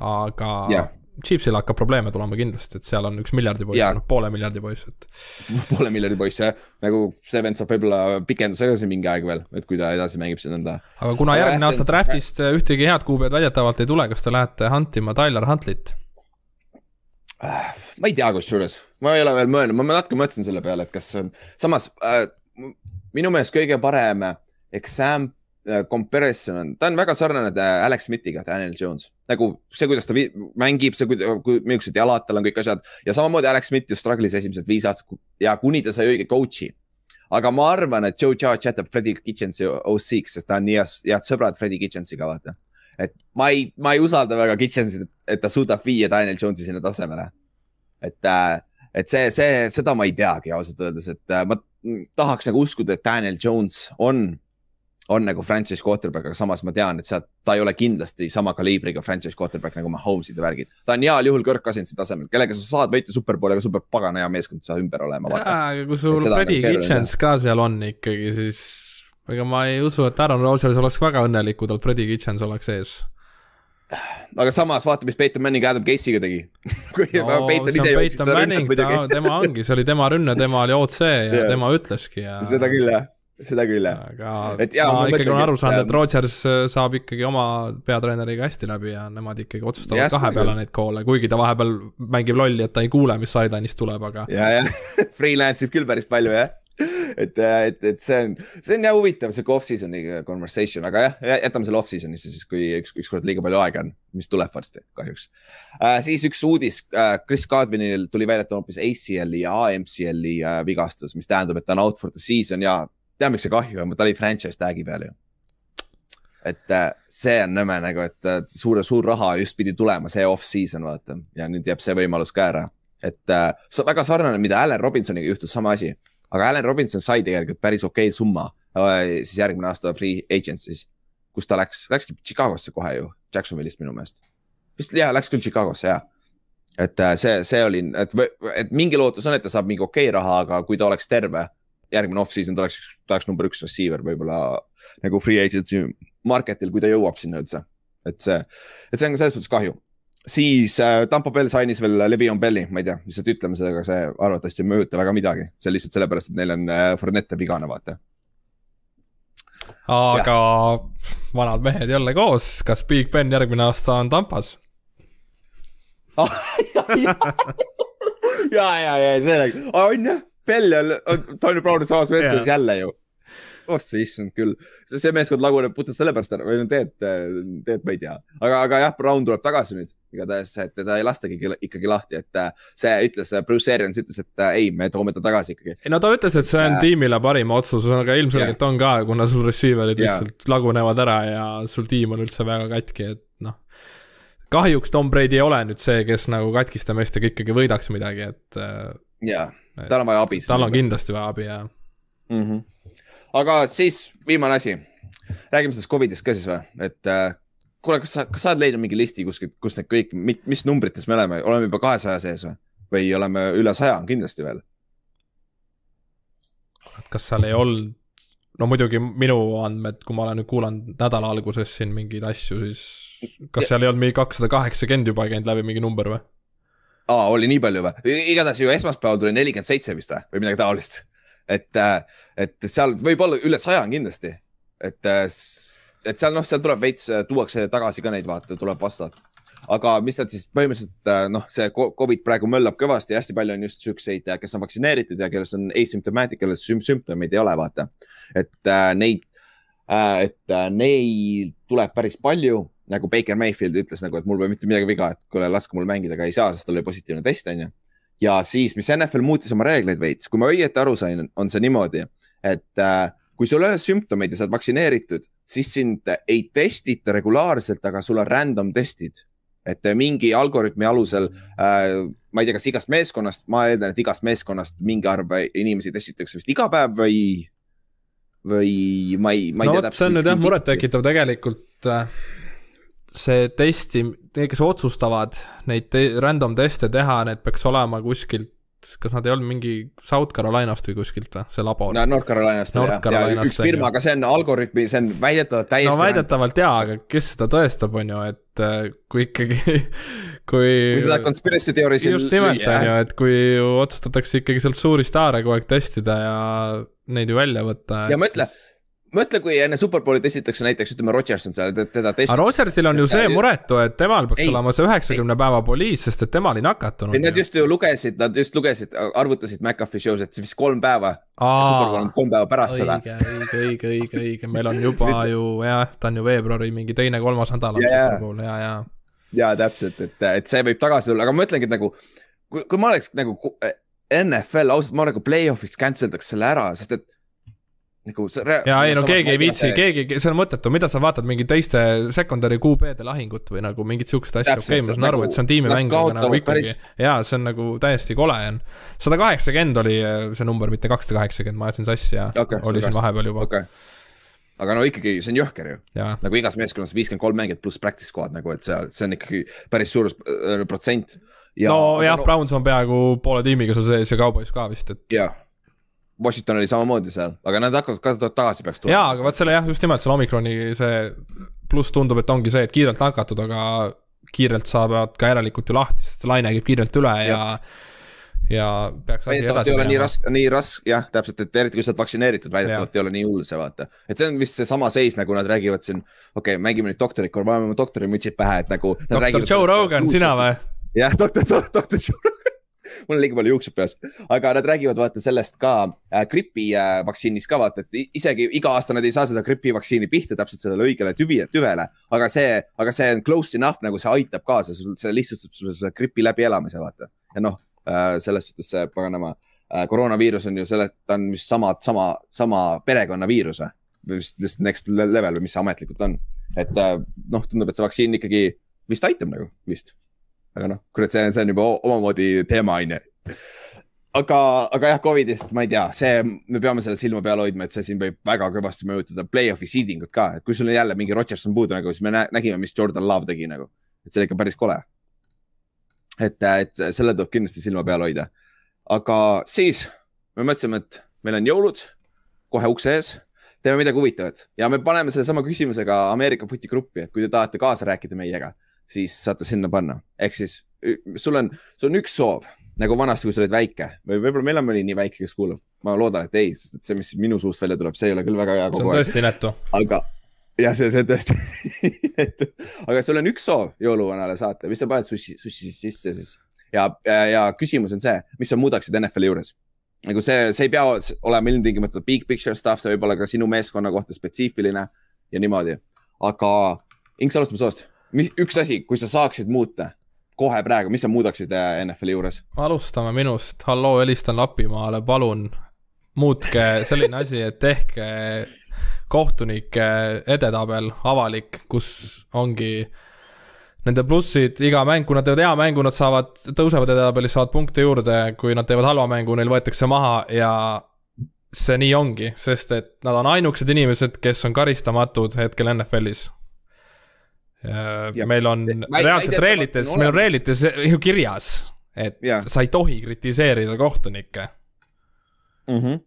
aga ja. Chiefsil hakkab probleeme tulema kindlasti, et seal on üks miljardi poiss, noh poole miljardi poiss, et. <laughs> poole miljardi poiss jah, nagu see vend saab võib-olla pikenduse ka siin mingi aeg veel, et kui ta edasi mängib siin nõnda. aga kuna järgmine aasta draft'ist ühtegi head kuupäevad väidetavalt ei tule, kas te lähete huntima Tyler Huntlit? ma ei tea, kusjuures, ma ei ole veel mõelnud, ma natuke mõtlesin selle peale, et kas see on, samas äh, minu meelest kõige parem exam äh, comparison on, ta on väga sarnane äh, Alex Smithiga, Daniel Jones. nagu see, kuidas ta mängib, see, kui, millised jalad tal on, kõik asjad ja samamoodi Alex Smith ju struggle'is esimesed viis aastat ja kuni ta sai õige coach'i. aga ma arvan, et Joe Judge jätab Freddie Kitchensi OC-ks, sest ta on nii head sõbrad Freddie Kitchensiga, vaata et ma ei, ma ei usalda väga Kitchensit, et ta suudab viia Daniel Jones'i sinna tasemele. et, äh, et see, see, seda ma ei teagi ausalt öeldes, et äh, ma tahaks nagu uskuda, et Daniel Jones on, on nagu franchise quarterback, aga samas ma tean, et sealt, ta ei ole kindlasti sama kaliibriga franchise quarterback nagu Mahomes'id ja värgid. ta on heal juhul Kirk Cousinsi tasemel, kellega sa saad võita superbowli, aga sul peab pagana hea meeskond seal ümber olema. jaa, aga kui sul Freddie nagu Kitchens ka seal on ikkagi, siis ega ma ei usu, et Aaron Rodgers oleks väga õnnelik, kui tal Freddie Kitchens oleks ees. aga samas vaata, mis Peyton Manning Adam Casey'ga tegi <laughs> no, Peyton ise ta, tema ongi, see oli tema rünne, tema oli OC ja yeah. tema ütleski ja. seda küll jah seda küll jah. aga et, jaa, ma, ma ikkagi olen aru saanud, et Rodgers äh, saab ikkagi oma peatreeneriga hästi läbi ja nemad ikkagi otsustavad yes, kahe peale neid koole, kuigi ta vahepeal mängib lolli, et ta ei kuule, mis side'ine'ist tuleb, aga. ja, jah, <laughs> freelance ib küll päris palju jah et, äh, et, et see on, see on jah huvitav, sihuke off-season'i conversation, aga jah, jätame selle off-season'isse siis, kui üks, ükskord liiga palju aega on, mis tuleb varsti kahjuks äh,. siis üks uudis äh,, Chris Godwinil tuli välja, et on hoopis ACL-i ja AMCL-i äh, vigastus, mis tähendab, et ta on out for the season ja tead, miks see kahju on, ta oli franchise tag'i peal ju et äh, see on nõme nagu, et äh, suure, suur raha just pidi tulema see off-season, vaata, ja nüüd jääb see võimalus ka ära. et äh, väga sarnane, mida Allan Robinsoniga juhtus, sama asi aga Allan Robinson sai tegelikult päris okei okay summa siis järgmine aasta free agency's, kus ta läks, läkski Chicagosse kohe ju, Jacksonville'ist minu meelest. vist jaa, läks küll Chicagosse jaa. et see, see oli, et, et mingi lootus on, et ta saab mingi okei okay raha, aga kui ta oleks terve, järgmine off-season ta oleks, ta oleks number üks receiver võib-olla nagu free agency market'il, kui ta jõuab sinna üldse. et see, et see on ka selles suhtes kahju siis äh, Tampo Bell sainis veel Levion Belli, ma ei tea, lihtsalt ütleme seda, aga see arvatavasti ei mõjuta väga midagi, see on lihtsalt sellepärast, et neil on äh, Fournette vigane, vaata. aga ja. vanad mehed jälle koos, kas Big Ben järgmine aasta on Tampas ja, ja, ja, ja see on jah, Bell ja Tony Brown on samas meeskonnas jälle ju oh sa issand küll, see meeskond laguneb puhtalt sellepärast ära või no tead, tead, ma ei tea, aga, aga jah, Brown tuleb tagasi nüüd igatahes, et teda ei lastagi ikkagi lahti, et äh, see ütles, äh, Bruce Arians ütles, et äh, ei, me toome ta tagasi ikkagi. no ta ütles, et see on äh, tiimile parim otsus, aga ilmselgelt yeah. on ka, kuna sul receiver'id yeah. lihtsalt lagunevad ära ja sul tiim on üldse väga katki, et noh. kahjuks Tom Brady ei ole nüüd see, kes nagu katkiste meestega ikkagi võidaks midagi, et. Jaa, tal on vaja abi. tal on kindlasti vaja abi, jah mm. -hmm aga siis viimane asi, räägime sellest Covidist ka siis või, et äh, kuule, kas sa, kas sa oled leidnud mingi listi kuskilt, kus need kõik, mis numbrites me oleme, oleme juba kahesaja sees või? või oleme üle saja kindlasti veel? kas seal ei olnud, no muidugi minu andmed, kui ma olen nüüd kuulanud nädala alguses siin mingeid asju, siis kas ja. seal ei olnud mingi kakssada kaheksakümmend juba käinud läbi mingi number või? Aa, oli nii palju või? igatahes ju esmaspäeval tuli nelikümmend seitse vist või, või midagi taolist et, äh, et seal võib olla üle saja on kindlasti, et, äh, et seal noh, seal tuleb veits, äh, tuuakse tagasi ka neid vaata, tuleb vastavalt. aga mis nad siis põhimõtteliselt noh, see Covid praegu möllab kõvasti, hästi palju on just siukseid, kes on vaktsineeritud ja kellel on asymptomatic, kellel sümptomeid ei ole, vaata. et äh, neid äh,, et äh, neil tuleb päris palju nagu Baker Mayfield ütles nagu, et mul pole mitte midagi viga, et kuule, laske mul mängida, aga ei saa, sest tal oli positiivne test, onju. ja siis, mis NFL muutis oma reegleid veits, kui ma õieti aru sain, on see niimoodi, et äh, kui sul ei ole sümptomeid ja sa oled vaktsineeritud, siis sind ei testita regulaarselt, aga sul on random testid. et mingi algoritmi alusel äh,, ma ei tea, kas igast meeskonnast, ma eeldan, et igast meeskonnast mingi arv inimesi testitakse vist iga päev või, või ma ei, ma ei no, tea täpselt. see on nüüd jah murettekitav tegelikult äh, see testi, need, kes otsustavad neid te random teste teha, need peaks olema kuskilt, kas nad ei olnud mingi South Carolinast või kuskilt või, see labo? no North Carolinast North jah, ja üks firma, aga see on algoritmi, see on väidetavalt täiesti. no väidetavalt jaa, aga kes seda tõestab, on ju, et äh, kui ikkagi <laughs> kui. kui seda conspiracy theory siin. just nimelt, on ju, et kui otsustatakse ikkagi sealt suuri staare kogu aeg testida ja neid ju välja võtta. ja mõtle siis mõtle, kui enne Superbowli testitakse näiteks ütleme, Rodgers on seal, teda testitakse. aga Rodgersil on ju see muretu, et temal peaks ei, olema see üheksakümne päeva poliis, sest et temal ei nakatunud. Nad just ju lugesid, nad just lugesid, arvutasid McAfee show's, et vist kolm päeva. Superbowl on kolm päeva pärast õige, seda. õige, õige, õige, õige, meil on juba <laughs> ju jah, ta on ju veebruari mingi teine-kolmas nädal on yeah. Superbowl ja, ja. ja täpselt, et, et see võib tagasi tulla, aga ma mõtlengi, et nagu kui, kui ma oleks nagu NFL, ausalt, ma nagu play-off'iks cancel daks selle ära, sest et nagu see. ja ei no keegi ei viitsi, keegi, see on mõttetu, mida sa vaatad mingi teiste secondary QB-de lahingut või nagu mingit sihukest asja, okei ma saan aru, et see on tiimimäng, aga nagu ikkagi jaa, see on nagu täiesti kole on. sada kaheksakümmend oli äh, see number, mitte kakssada kaheksakümmend, ma ajasin sassi ja okay, oli siin vahepeal juba okay aga no ikkagi, see on jõhker ju. nagu igas meeskonnas viiskümmend kolm mängijat pluss practice squad nagu, et seal, see on ikkagi päris suur äh, protsent. no jah no,, Browns on peaaegu poole tiimiga seal sees ja Cowboys ka vist, et. jah Washington oli samamoodi seal, aga nad hakkavad ka tagasi peaks tulema. jaa, aga vot selle jah, just nimelt selle omikroni see pluss tundub, et ongi see, et kiirelt nakatud, aga kiirelt saavad ka järelikult ju lahti, sest see laine käib kiirelt üle ja, ja ja peaks asi edasi minema. nii raske, nii raske, jah, täpselt, et eriti kui sa oled vaktsineeritud, väidetavalt ei ole nii hull see, vaata. et see on vist seesama seis, nagu nad räägivad siin, okei okay,, mängime nüüd doktorit, paneme doktorimütsid pähe, et nagu. doktor Joe Rogan, sina või? jah, doktor, doktor Joe <laughs> mul on liiga palju juuksed peas, aga nad räägivad vaata sellest ka äh, gripi äh, vaktsiinist ka vaata, et isegi iga aasta nad ei saa seda gripi vaktsiini pihta täpselt sellele õigele tüvi, tüvele, aga see, aga see on close enough nagu see aitab kaasa, see lihtsustab sulle selle gripi läbielamise, vaata. ja noh äh,, selles suhtes see paganama äh, koroonaviirus on ju selle, ta on vist sama, sama, sama perekonnaviirus või? vist lihtsalt next level või mis see ametlikult on. et äh, noh, tundub, et see vaktsiin ikkagi vist aitab nagu, vist aga noh, kurat, see, see on juba omamoodi teema, on ju aga, aga jah, Covidist ma ei tea, see, me peame selle silma peal hoidma, et see siin võib väga kõvasti mõjutada play-off'i seeding ut ka, et kui sul on jälle mingi Rodgers on puudu nagu, siis me nägime, mis Jordan Love tegi nagu, et see oli ikka päris kole. et, et selle tuleb kindlasti silma peal hoida. aga siis me mõtlesime, et meil on jõulud kohe ukse ees, teeme midagi huvitavat. Ja me paneme sellesama küsimusega Ameerika footi gruppi, et kui te tahate kaasa rääkida meiega siis saate sinna panna. ehk siis sul on, sul on üks soov nagu vanasti, kui sa olid väike või võib-olla meil on mõni nii väike, kes kuulab. ma loodan, et ei, sest et see, mis minu suust välja tuleb, see ei ole küll väga hea kogu aeg. see on tõesti inetu. aga jah, see, see on tõesti <laughs> inetu. aga sul on üks soov jõuluvanale saata, mis sa paned sussi, sussi sisse siis? ja, ja, ja küsimus on see, mis sa muudaksid NFL-i juures? nagu see, see ei pea olema ilmtingimata big picture stuff, see võib olla ka sinu meeskonna kohta spetsiifiline ja niimoodi. aga Inks, alustame soost mis, üks asi, kui sa saaksid muuta kohe praegu, mis sa muudaksid äh, NFL-i juures? alustame minust, halloo, helistan Lapimaale, palun. Muutke selline asi, et tehke kohtunike edetabel avalik, kus ongi nende plussid, iga mäng, kui nad teevad hea mängu, nad saavad, tõusevad edetabelis, saavad punkte juurde, kui nad teevad halva mängu, neil võetakse maha ja see nii ongi, sest et nad on ainukesed inimesed, kes on karistamatud hetkel NFL-is Ja, meil on reaalselt reeglites, meil on reeglites ju kirjas, et ja. sa ei tohi kritiseerida kohtunikke mm. -hmm.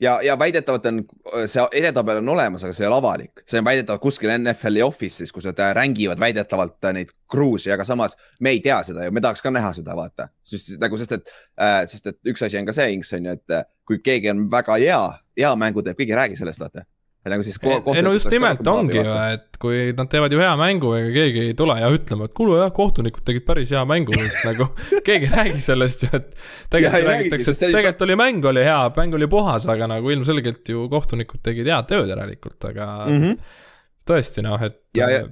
ja, ja väidetavalt on see edetabel on olemas, aga see ei ole avalik, see on väidetavalt kuskil NFL-i office'is, kus nad äh, rängivad väidetavalt äh, neid kruusi, aga samas me ei tea seda ju, me tahaks ka näha seda, vaata. sest nagu, sest et äh,, sest et üks asi on ka see, Inks on ju, et äh, kui keegi on väga hea, hea mängu teeb, keegi ei räägi sellest, vaata nagu siis ei no just nimelt ongi ju, et kui nad teevad ju hea mängu, ega keegi ei tule ja ütlema, et kuule jah, kohtunikud tegid päris hea mängu <laughs> nagu keegi ei räägi sellest ju, et tegelikult räägitakse, et tegelikult oli mäng oli hea, mäng oli puhas, aga nagu ilmselgelt ju kohtunikud tegid head tööd järelikult, aga mm -hmm. tõesti noh, et ja, ja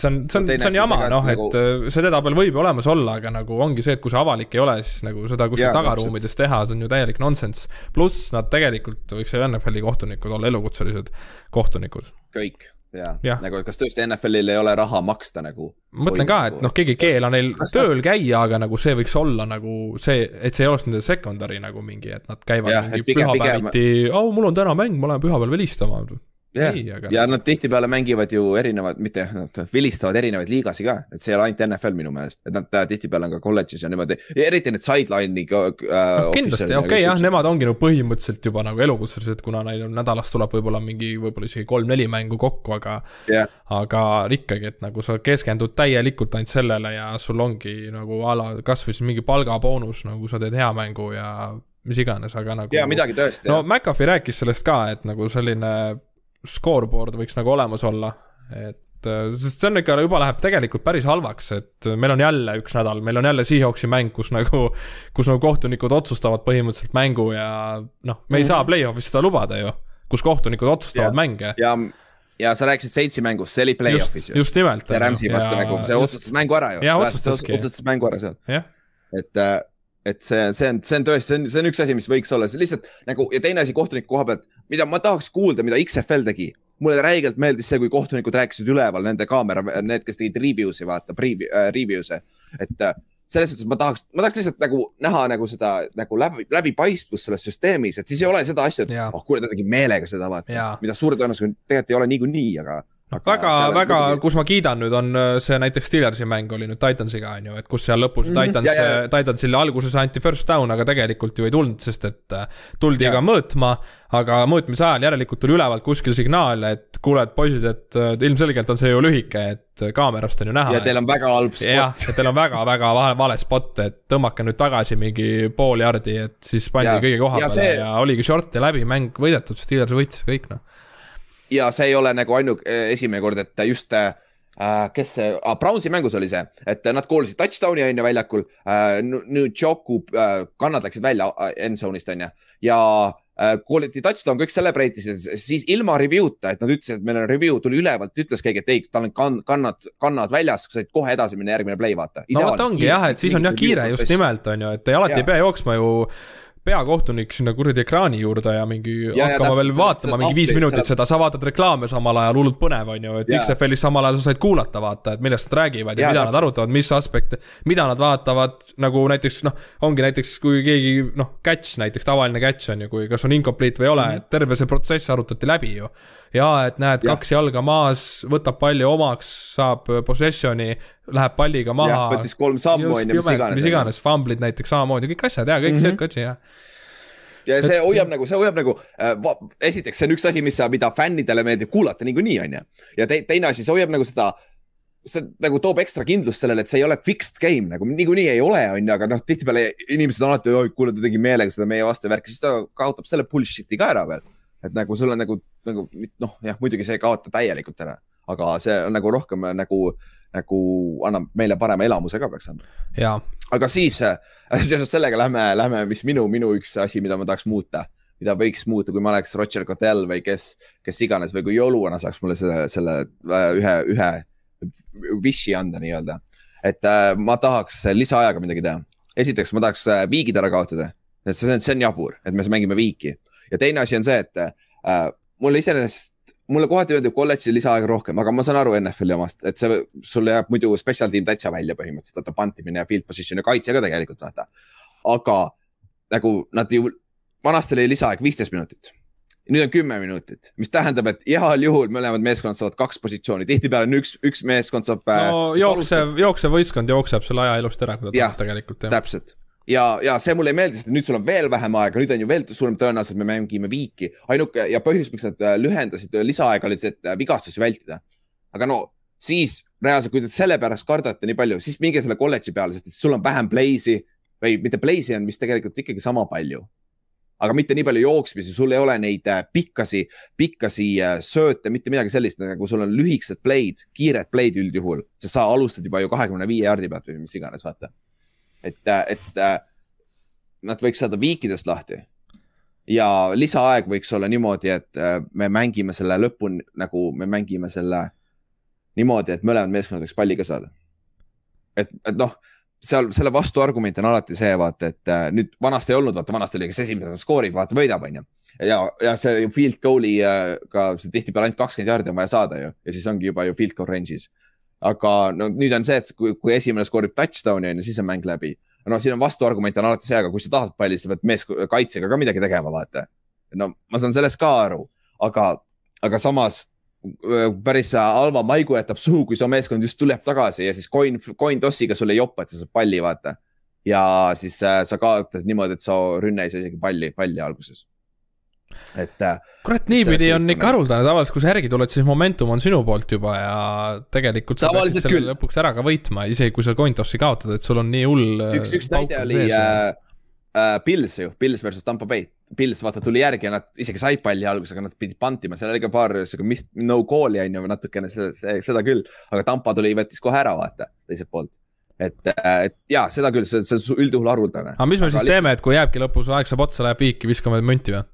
see on, see on, see on jama, noh, et nagu... Äh, see edetabel võib olemas olla, aga nagu ongi see, et kui see avalik ei ole, siis nagu seda kuskil tagaruumides teha, see on ju täielik nonsense. pluss nad tegelikult võiks ju NFL-i kohtunikud olla elukutselised kohtunikud. kõik, jaa ja., nagu kas tõesti NFL-il ei ole raha maksta nagu? ma mõtlen ka, et noh, keegi ei keela neil tööl käia, aga nagu see võiks olla nagu see, et see ei oleks nende secondary nagu mingi, et nad käivad ja, mingi pühapäeviti, au, mul on täna mäng, ma lähen pühapäeval vilistama yeah. aga. ja nad tihtipeale mängivad ju erinevad, mitte nad vilistavad erinevaid liigasi ka, et see ei ole ainult NFL minu meelest, et nad tihtipeale on ka kolledžis ja niimoodi, eriti need sideline'i äh,. No, kindlasti, okei okay, jah, nemad ongi nagu põhimõtteliselt juba nagu elukutselised, kuna neil nädalas tuleb võib-olla mingi, võib-olla isegi kolm-neli mängu kokku, aga yeah.. aga ikkagi, et nagu sa keskendud täielikult ainult sellele ja sul ongi nagu a la kasvõi siis mingi palgaboonus, nagu sa teed hea mängu ja mis iganes, aga nagu. jaa, midagi tõesti. no McAfee rääkis sellest ka, et nagu selline scoreboard võiks nagu olemas olla, et äh, sest see on ikka, juba läheb tegelikult päris halvaks, et meil on jälle üks nädal, meil on jälle Seahawksi mäng, kus nagu, kus nagu kohtunikud otsustavad põhimõtteliselt mängu ja noh, me ei -hmm. saa play-off'is seda lubada ju, kus kohtunikud otsustavad ja, mänge. ja, ja sa rääkisid seitsi mängust, see oli play-off'is ju. just nimelt. see Rams'i vastu ja, nagu, see otsustas mängu ära ju. jaa, otsustaski. otsustas mängu ära seal. et äh, et see, see on, see on tõesti, see on, see on üks asi, mis võiks olla, see lihtsalt nagu ja teine asi kohtuniku koha pealt, mida ma tahaks kuulda, mida XFL tegi. mulle räigelt meeldis see, kui kohtunikud rääkisid üleval nende kaamera, need, kes tegid review'si, vaata, äh, review'se, et äh, selles suhtes ma tahaks, ma tahaks lihtsalt nagu näha nagu seda nagu läbi, läbipaistvust selles süsteemis, et siis ei ole seda asja, et oh kuule, ta tegi meelega seda, vaata, mida suure tõenäosusega tegelikult ei ole niikuinii, aga noh, väga, väga, kus ma kiidan nüüd, on äh, see näiteks Steelersi mäng oli nüüd Titansiga, on ju, et kus seal lõpus mm -hmm, Titans, äh, Titansile alguses anti first down, aga tegelikult ju ei tulnud, sest et äh, tuldi ja. ka mõõtma, aga mõõtmise ajal järelikult tuli ülevalt kuskil signaal, et kuule, et poisid, et ilmselgelt on see ju lühike, et kaamerast on ju näha. ja teil on väga halb spot. jah, et teil on väga-väga vale, vale spot, et tõmmake nüüd tagasi mingi pool jardi, et siis pandi ja. kõige koha peale ja, see... ja oligi short ja läbi, mäng võidetud, Steelers võitis kõik noh ja see ei ole nagu ainult eh, esimene kord, et just äh, kes see ah,, Brownsi mängus oli see, et nad koolisid touchdown'i on ju väljakul äh,. nüüd Joku äh, kannad läksid välja end zone'ist on ju ja äh, kooliti touchdown, kõik celebrate isid, siis ilma review'ta, et nad ütlesid, et meil on review, tuli ülevalt, ütles keegi, et ei, tal on kann, kannad, kannad väljas, said kohe edasi minna, järgmine play, vaata. no vot ongi jah, et siis on jah kiire just nimelt on ju, et alati ja. ei pea jooksma ju peakohtunik sinna kuradi ekraani juurde ja mingi ja, hakkama ja, veel vaatama mingi viis minutit seda, sa vaatad reklaame samal ajal, hullult põnev on ju, et ja. XFL-is samal ajal sa said kuulata, vaata, et millest nad räägivad ja, ja mida täpselt. nad arutavad, mis aspekte, mida nad vaatavad, nagu näiteks noh, ongi näiteks, kui keegi noh, catch näiteks, tavaline catch on ju, kui kas on incomplete või ei ole mm, -hmm. et terve see protsess arutati läbi ju. ja et näed, kaks jalga maas, võtab palli omaks, saab possession'i, läheb palliga maha. võttis kolm sammu on ju, mis iganes. mis iganes, famblid näiteks samamoodi, kõik asjad ja kõik mm -hmm. see kotsi jah ja see hoiab nagu, see hoiab nagu äh,, esiteks see on üks asi, mis, mida fännidele meeldib kuulata niikuinii, onju. ja te, teine asi, see hoiab nagu seda, see nagu toob ekstra kindlust sellele, et see ei ole fixed game nagu niikuinii ei ole, onju, aga noh, tihtipeale inimesed on alati, oi, kuule, ta tegi meelega seda meie vastu värki, siis ta kaotab selle bullshit'i ka ära veel. et nagu sul on nagu, nagu noh, jah, muidugi see ei kaota täielikult ära, aga see on nagu rohkem nagu nagu annab meile parema elamuse ka peaks andma. aga siis äh, seoses sellega lähme, lähme, mis minu, minu üks asi, mida ma tahaks muuta, mida võiks muuta, kui ma oleks Roger Goodell või kes, kes iganes või kui jõuluvana saaks mulle selle, selle äh, ühe, ühe wish'i anda nii-öelda. et äh, ma tahaks lisaajaga midagi teha. esiteks ma tahaks äh, viigid ära kaotada, et see on, see on jabur, et me mängime viiki ja teine asi on see, et äh, mulle iseenesest mulle kohati öeldi kolledži lisaaega rohkem, aga ma saan aru NFL-i omast, et see, sul jääb muidu special team täitsa välja põhimõtteliselt, vaata pantimine ja field position ja kaitse ka tegelikult vaata. aga nagu nad ju, vanasti oli lisaaeg viisteist minutit. nüüd on kümme minutit, mis tähendab, et heal juhul mõlemad meeskonnad saavad kaks positsiooni, tihtipeale on üks, üks meeskond saab. no äh, jooksev, jooksev võistkond jookseb selle aja ilusti ära, kui ta tahab tegelikult. täpselt ja, ja see mulle ei meeldi, sest nüüd sul on veel vähem aega, nüüd on ju veel suurem tõenäosus, et me mängime viiki. ainuke ja põhjus, miks nad äh, lühendasid äh, lisaaega, oli see, et äh, vigastusi vältida. aga no siis reaalselt, kui te selle pärast kardate nii palju, siis minge selle kolledži peale, sest sul on vähem play'si või mitte play'si on vist tegelikult ikkagi sama palju. aga mitte nii palju jooksmisi, sul ei ole neid pikkasi, pikkasi sööte, mitte midagi sellist, nagu sul on lühikesed play'd, kiired play'd üldjuhul, sest sa alustad juba ju kahekümne viie jaardi pealt või mis iganes, vaata. Et, äh, et nad võiks saada viikidest lahti. ja lisaaeg võiks olla niimoodi, et me mängime selle lõpuni nagu me mängime selle niimoodi, et mõlemad meeskonnad võiks palli ka saada. et, et noh seal selle vastuargument on alati see, vaata, et äh, nüüd vanasti ei olnud, vaata vanasti oli, kes esimesena skoorib, vaata võidab, onju. ja, ja see field goal'i äh, ka tihtipeale ainult kakskümmend jaardi on vaja saada ju ja siis ongi juba ju field goal range'is. Aga no nüüd on see, et kui, kui esimene skoorib touchdown'i onju, siis on mäng läbi. no siin on vastuargument on alati see, aga kui sa tahad palli, sa pead mees kaitsega ka midagi tegema, vaata. no ma saan sellest ka aru, aga, aga samas päris halva maigu jätab suhu, kui su meeskond just tuleb tagasi ja siis coin, coin tossiga sulle ei joppa, et sa saad palli vaata. ja siis äh, sa kaotad niimoodi, et su rünne ei saa isegi palli, palli alguses. Et. Äh, kurat, niipidi on ikka haruldane, tavaliselt kui sa järgi tuled, siis momentum on sinu poolt juba ja tegelikult sa peaksid selle küll. lõpuks ära ka võitma, isegi kui sa coin tossi kaotad, et sul on nii hull. üks, üks näide oli äh, äh, Pils ju, Pils versus Tampo Bay. Pils vaata tuli järgi ja nad isegi said palli alguses, aga nad pidid pantima, seal oli ka paar sihuke mist-, no call'i on ju natukene seda küll. aga Tampa tuli, võttis kohe ära vaata teiselt poolt. et, et ja seda küll, see, see on üldjuhul haruldane. aga mis me aga siis lihtsalt... teeme, et kui jääbki lõpus aeg saab otsa, läheb viiki, viskame münti või?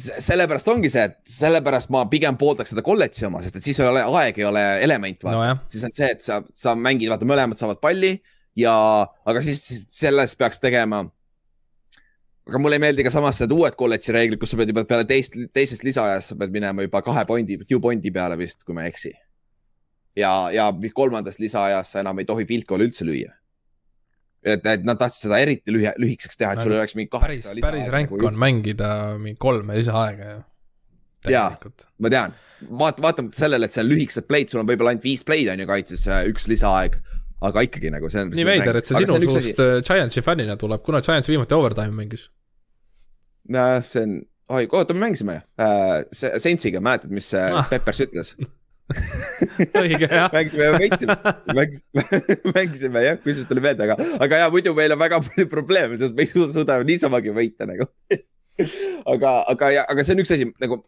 Sellepärast ongi see, et sellepärast ma pigem pooldaks seda kolledži oma, sest et siis ei ole, aeg ei ole element, vaata no,. siis on see, et sa, sa mängid, vaata, mõlemad saavad palli ja, aga siis, siis sellest peaks tegema aga mulle ei meeldi ka samas need uued kolledži reeglid, kus sa pead juba peale teist, teisest lisaajast, sa pead minema juba kahe pointi, two pointi peale vist, kui ma ei eksi. ja, ja kolmandast lisaajas sa enam ei tohi goal'i üldse lüüa. Et, et nad tahtsid seda eriti lühi, lühikeseks teha, et sul oleks mingi kaheksa lisaaega. päris ränk nagu on mängida mingi kolme lisaaega ju. jaa, ma tean, vaata, vaatamata sellele, et see on lühikesed play'd, sul on võib-olla ainult viis play'd on ju kaitses, üks lisaaeg aga ikkagi nagu see on. nii veider, et see sinu suust äh, Giantsi fännina tuleb, kuna Giants viimati overtime'i mängis? see on, oi, oota, me mängisime ju äh,. Saintsiga, mäletad, mis ah. Peppers ütles <laughs> õige jah mängisime võitsime, mängisime, jah, kusjuures tuli meelde, aga, aga ja muidu meil on väga palju probleeme, sest me ei suuda niisamagi võita nagu aga, aga aga see on üks asi nagu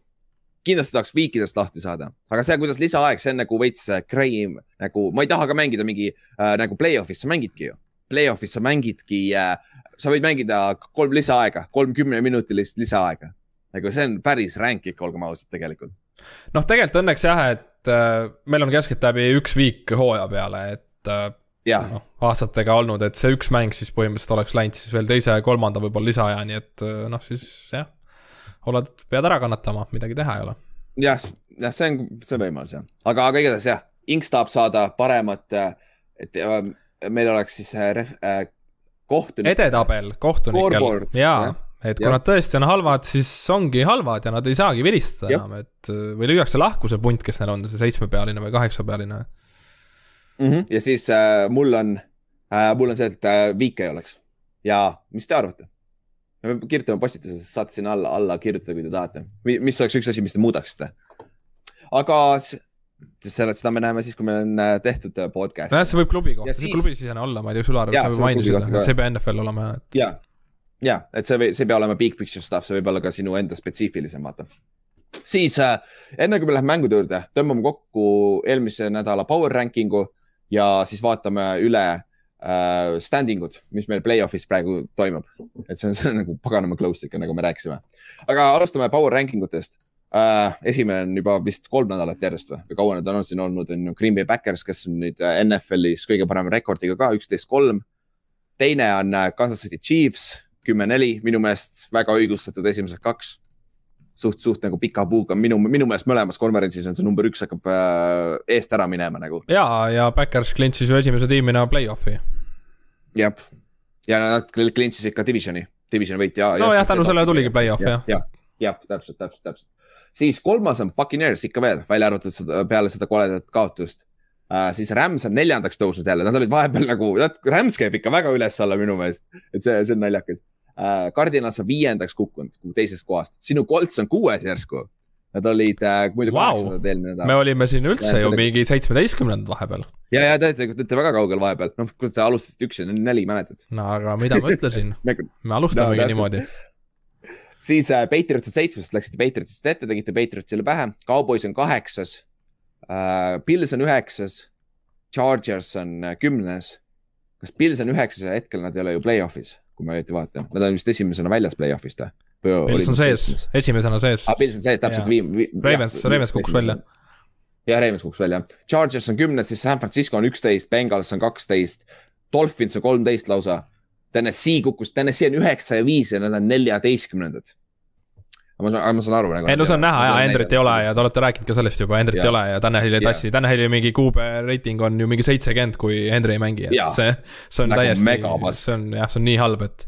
kindlasti tahaks viikidest lahti saada, aga see, kuidas lisaaeg, see on nagu veits cream, nagu ma ei taha ka mängida mingi äh, nagu play-off'is, sa mängidki ju. Play-off'is sa mängidki äh, sa võid mängida kolm lisaaega, kolm kümneminutilist lisaaega. nagu see on päris ränk ikka, olgem ausad, tegelikult. noh, tegelikult õnneks jah, et äh, meil on keskeltläbi üks viik hooaja peale, et äh, noh, aastatega olnud, et see üks mäng siis põhimõtteliselt oleks läinud siis veel teise ja kolmanda võib-olla lisaaja, nii et äh, noh, siis jah, oled, pead ära kannatama, midagi teha ei ole. jah, jah, see on, see on võimalus jah, aga, aga igatahes jah, Inks tahab saada paremat, et meil oleks siis äh, kohtunik. edetabel kohtunikel, jaa, et kui ja. nad tõesti on halvad, siis ongi halvad ja nad ei saagi vilistada ja. enam, et või lüüakse lahku see punt, kes neil on, see seitsmepealine või kaheksapealine mm. -hmm. ja siis äh, mul on äh,, mul on see, et äh, viike ei oleks ja mis te arvate? me kirjutame postituses, saate sinna alla, alla kirjutada, kui te tahate. mis oleks üks asi, mis te muudaksite? aga selle, seda me näeme siis, kui meil on äh, tehtud äh, podcast. nojah, see võib klubi kohta, siis... klubisisene olla, ma ei tea, Sular, sa juba mainisid, et see ei pea NFL olema et.... ja, ja, et see, see ei pea olema big picture stuff, see võib olla ka sinu enda spetsiifilisem, vaata. siis äh, enne kui me läheme mängude juurde, tõmbame kokku eelmise nädala power ranking'u ja siis vaatame üle äh, standing ud, mis meil play-off'is praegu toimub. et see on, see on nagu paganama close ikka, nagu me rääkisime. aga alustame power ranking utest äh,. esimene on juba vist kolm nädalat järjest või, või kaua need on siin olnud, on ju Green Bay Backers, kes on nüüd äh, NFL-is kõige parema rekordiga ka, üksteist, kolm. teine on äh, Kansas City Chiefs, kümme-neli, minu meelest väga õigustatud esimesed kaks. suht, suht nagu pika puuga, minu, minu meelest mõlemas konverentsis on see number üks hakkab äh, eest ära minema nagu. ja, ja Backers klintsis ju esimese tiimina play-off'i. jah, ja nad klintsisid ka divisioni, divisioni võit ja. nojah, tänu sellele tuligi play-off jah. jah, jah, täpselt, täpselt, täpselt siis kolmas on Puccaneers ikka veel, välja arvatud seda peale seda koledat kaotust. Siis Rams on neljandaks tõusnud jälle, nad olid vahepeal nagu, Rams käib ikka väga üles-alla minu meelest, et see, see on naljakas uh,. Cardinals on viiendaks kukkunud teisest kohast, sinu Colts on kuues järsku. Nad olid uh, muidu wow. kaheksandad eelmine nädal. me olime siin üldse ja, ju mingi seitsmeteistkümnendad vahepeal. ja, ja te olete, te olete väga kaugel vahepeal, noh, kui te alustasite üks ja neli, mäletad? no aga mida ma ütlesin <laughs> me alustamegi niimoodi siis äh, Patriots on seitsmest, läksite Patriotsist ette, tegite Patriotsile pähe, Cowboys on kaheksas äh,. Pils on üheksas, Chargers on äh, kümnes. kas Pils on üheksas ja hetkel nad ei ole ju play-off'is, kui ma õieti vaatan, nad on vist esimesena väljas play-off'ist või? Pils on sees, esimesena sees. aa, Pils on sees, täpselt viim-, viim. Ravens, Ravens kukkus välja. jah, Ravens kukkus välja, Chargers on kümnes, siis San Francisco on üksteist, Bengals on kaksteist, Dolphins on kolmteist lausa Tennessee kukkus, Tennessee on üheksa ja viis ja nad on neljateistkümnendad ma saan, ma saan aru nagu. ei no see on näha ja Hendrit ei ole ja te olete rääkinud ka sellest juba, Hendrit ei ole ja Tanel ei tassi, Taneli mingi QB reiting on ju mingi seitsekümmend, kui Henry ei mängi, et see, see on nagu täiesti, see on jah, see on nii halb, et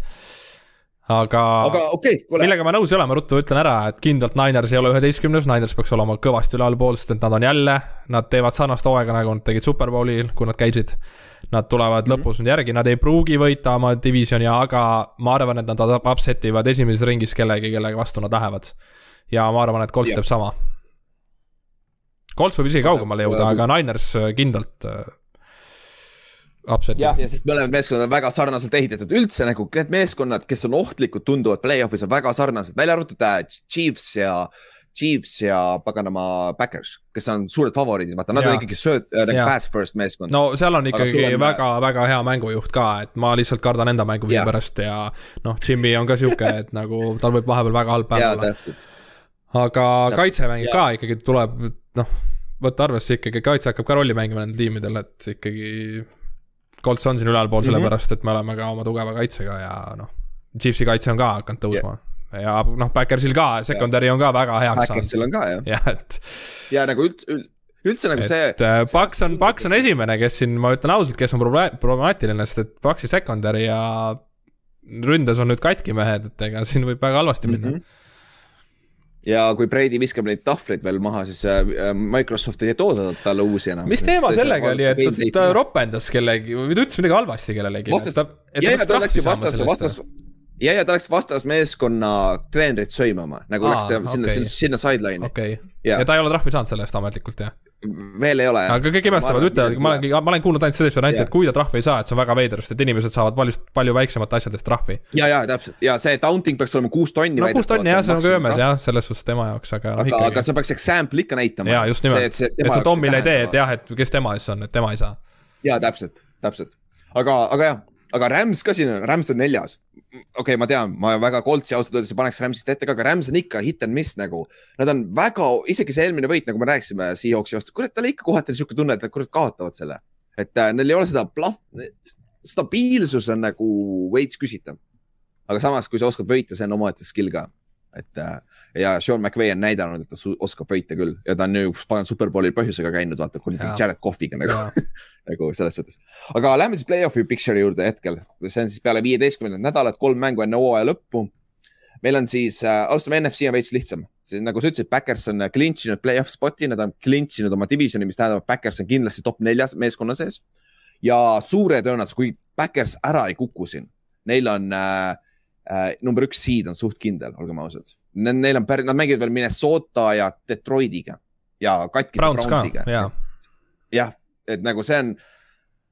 aga, aga okay, millega ma nõus ei ole, ma ruttu ütlen ära, et kindlalt Niners ei ole üheteistkümnes, Niners peaks olema kõvasti ülevalpool, sest et nad on jälle, nad teevad sarnast hooaega, nagu nad tegid Superbowlil, kui nad käisid. Nad tulevad mm -hmm. lõpus nüüd järgi, nad ei pruugi võita oma divisioni, aga ma arvan, et nad upset ivad esimeses ringis kellegi, kellega vastu nad lähevad. ja ma arvan, et Colts teeb sama. Colts võib isegi kaugemale jõuda, aga Niners kindlalt äh, jah, ja sest mõlemad meeskonnad on väga sarnaselt ehitatud, üldse nagu need meeskonnad, kes on ohtlikud, tunduvad play-off'is on väga sarnased, välja arvatud äh, Chiefs ja. Chiefs ja paganama Backers, kes on suured favoriidid, vaata nad ja. on ikkagi sööt- äh,, nagu pass first meeskond. no seal on ikkagi väga-väga hea mängujuht ka, et ma lihtsalt kardan enda mänguviisi pärast ja noh, Jimmy on ka sihuke, et nagu tal võib vahepeal väga halb päev olla. aga kaitse mängib ka ikkagi, tuleb noh, võtta arvesse ikkagi, kaitse hakkab ka rolli mängima nendel tiimidel, et ikkagi Colts on siin ülalpool mm -hmm. sellepärast, et me oleme ka oma tugeva kaitsega ja noh, Chiefsi kaitse on ka hakanud tõusma yeah. ja noh, Backersil ka, secondary on ka väga heaks saanud. Backersil on ka jah. <laughs> jah, et. ja nagu üldse üld, üldse nagu et, see. Äh, Paks on, Paks on esimene, kes siin, ma ütlen ausalt, kes on problemaatiline, sest et Paksi secondary ja ründes on nüüd katki mehed, et ega siin võib väga halvasti minna mm. -hmm ja kui Brady viskab neid tahvleid veel maha, siis äh, Microsoft ei tooda talle uusi enam. mis teema sellega oli, et ta, ta ropendas kellegi või ta ütles midagi halvasti kellelegi? vastas, ja, ja ta läks ju vastas, vastas, ja, ja ta läks vastasmeeskonna treenerit sõimama, nagu Aa, läks ta sinna okay., sinna, sideline'i. okei okay., ja ta ei ole trahvi saanud selle eest ametlikult, jah? Veel ei ole. aga kõik imestavad, ütlevad, ma olen, ma olen kuulnud ainult sellist varianti yeah., et kui ta trahvi ei saa, et see on väga veider, sest et inimesed saavad palju, palju väiksemate asjadest trahvi. ja, ja täpselt ja see taunting peaks olema kuus tonni. no kuus tonni jah, see on ka öömes jah, selles suhtes tema jaoks, aga noh ikkagi. aga sa peaks example ikka näitama. ja just nimelt, et, et sa Tomile ei tee, et jah, et kes tema siis on, et tema ei saa. ja täpselt, täpselt, aga, aga jah, aga Rams ka siin on, Rams on neljas okei okay,, ma tean, ma väga Coltsi ausalt öeldes ei paneks Ramsist ette ka, aga Rams on ikka hit and miss nagu. Nad on väga, isegi see eelmine võit, nagu me rääkisime Seahawksi vastu, kurat, tal ikka kohati sihuke tunne, et nad kurat kaotavad selle. et äh, neil ei ole seda plahv, stabiilsus on nagu veits küsitav. aga samas, kui sa oskad võita, see on omaette skill ka, et äh, ja Sean McVay on näidanud, et ta oskab võita küll ja ta on ju pagan superbowlil põhjusega käinud, vaata kuni Jared Cough'iga nagu <laughs> nagu selles suhtes. aga lähme siis play-off'i picture'i juurde hetkel, see on siis peale viieteistkümnendat nädalat, kolm mängu enne hooaja lõppu. meil on siis äh,, alustame NFC on veits lihtsam, nagu sa ütlesid, Backers on clinch inud play-off spot'i, nad on clinch inud oma divisioni, mis tähendab, et Backers on kindlasti top neljas meeskonna sees. ja suure tõenäosusega, kui Backers ära ei kuku siin, neil on äh, äh, number üks seed on suht kindel, olgem ausad Neil on päris, nad mängivad veel Minnesota ja Detroitiga ja katkise Brownsiga. jah, et nagu see on,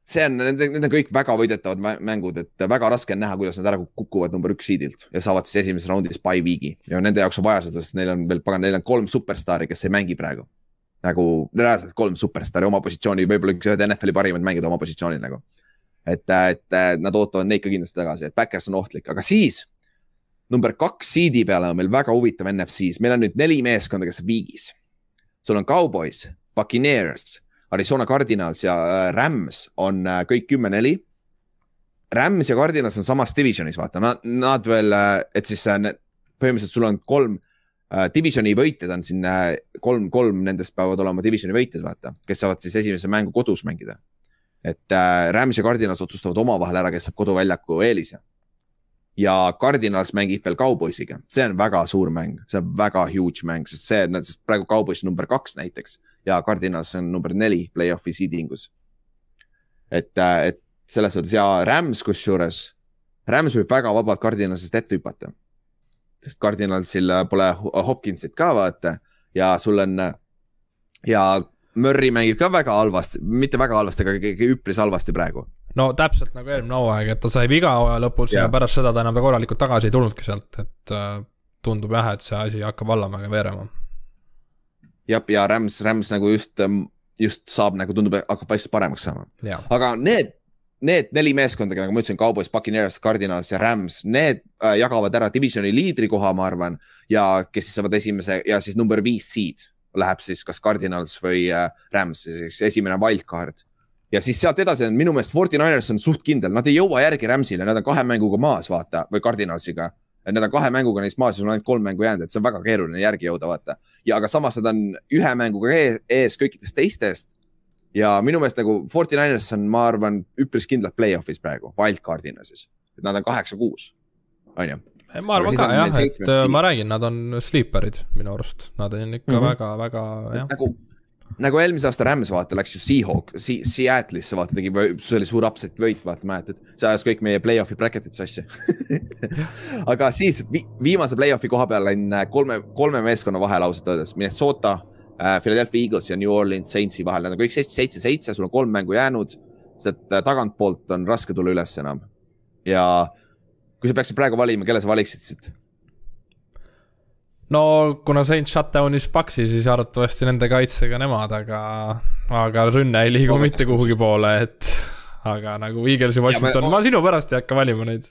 see on, need, on kõik väga võidetavad mängud, et väga raske on näha, kuidas nad ära kukuvad number üks seedilt ja saavad siis esimeses raundis by week'i ja nende jaoks on vaja seda, sest neil on veel, pagan, neil on kolm superstaari, kes ei mängi praegu. nagu reaalselt kolm superstaari oma positsiooni, võib-olla üks ühed NFL-i parimad mängijad oma positsioonil nagu. et, et nad ootavad neid ka kindlasti tagasi, et Backers on ohtlik, aga siis number kaks seed'i peale on meil väga huvitav NFC-s, meil on nüüd neli meeskonda, kes on viigis. sul on Cowboys, Buccaneers, Arizona Cardinals ja äh, Rams on äh, kõik kümme-neli. Rams ja Cardinals on samas divisionis, vaata, nad, nad veel, äh, et siis põhimõtteliselt sul on kolm divisioni võitjad on siin kolm, kolm nendest peavad olema divisioni võitjad, vaata, kes saavad siis esimese mängu kodus mängida. et Rams ja Cardinals otsustavad omavahel ära, kes saab koduväljaku eelise ja Cardinals mängib veel Cowboysiga, see on väga suur mäng, see on väga huge mäng, sest see, sest praegu Cowboys number kaks näiteks ja Cardinals on number neli play-off'i seedingus. et, äh, et selles suhtes ja Rams kusjuures, Rams võib väga vabalt Cardinalsist ette hüpata. sest Cardinalsil pole Hopkinsit ka vaata ja sul on ja Murry mängib ka väga halvasti, mitte väga halvasti, aga üpris halvasti praegu no täpselt nagu eelmine hooaeg, et ta sai viga hooaja lõpus ja. ja pärast seda ta enam korralikult tagasi ei tulnudki sealt, et äh, tundub jah, et see asi hakkab allamäge veerema. jah, ja Rams, Rams nagu just, ähm, just saab nagu tundub, hakkab vaikselt paremaks saama. aga need, need neli meeskonda, nagu ma ütlesin, Cowboys, Buccaneers, Cardinals ja Rams, need äh, jagavad ära divisioni liidri koha, ma arvan. ja kes siis saavad esimese ja siis number viis seed läheb siis kas Cardinals või äh, Rams, siis esimene wildcard ja siis sealt edasi on minu meelest Forty Niners on suht kindel, nad ei jõua järgi Ramsile, nad on kahe mänguga maas, vaata, või Cardinalsiga. Nad on kahe mänguga neist maas ja sul on ainult kolm mängu jäänud, et see on väga keeruline järgi jõuda, vaata. ja aga samas nad on ühe mänguga ees, ees kõikidest teistest. ja minu meelest nagu Forty Niners on, ma arvan, üpris kindlalt play-off'is praegu, wildcard'ina siis. et nad on kaheksa-kuus, on ju ma arvan ka jah, et äh, ma räägin, nad on sleeper'id minu arust, nad on ikka väga-väga mm -hmm. jah. nagu nagu eelmise aasta Rams vaata läks ju Seahawk si, Seattle'isse vaata tegi, see oli suur upset võit, vaata mäletad, see ajas kõik meie play-off'i bracket'id sassi <laughs> aga siis vi, viimase play-off'i koha peal on äh, kolme, kolme meeskonna vahel ausalt öeldes, Minnesota äh,, Philadelphia Eagles ja New Orleans Saintsi vahel, nad on kõik seitse, seitse, seitse, sul on kolm mängu jäänud. sealt äh, tagantpoolt on raske tulla üles enam. ja kui sa peaksid praegu valima, kelle sa valiksid siit? No kuna Saint shutdown'is Paxi, siis arvatavasti nende kaitsega nemad, aga, aga rünne ei liigu mitte kuhugi poole, et aga nagu Eaglesi Washington, ma sinu pärast ei hakka valima neid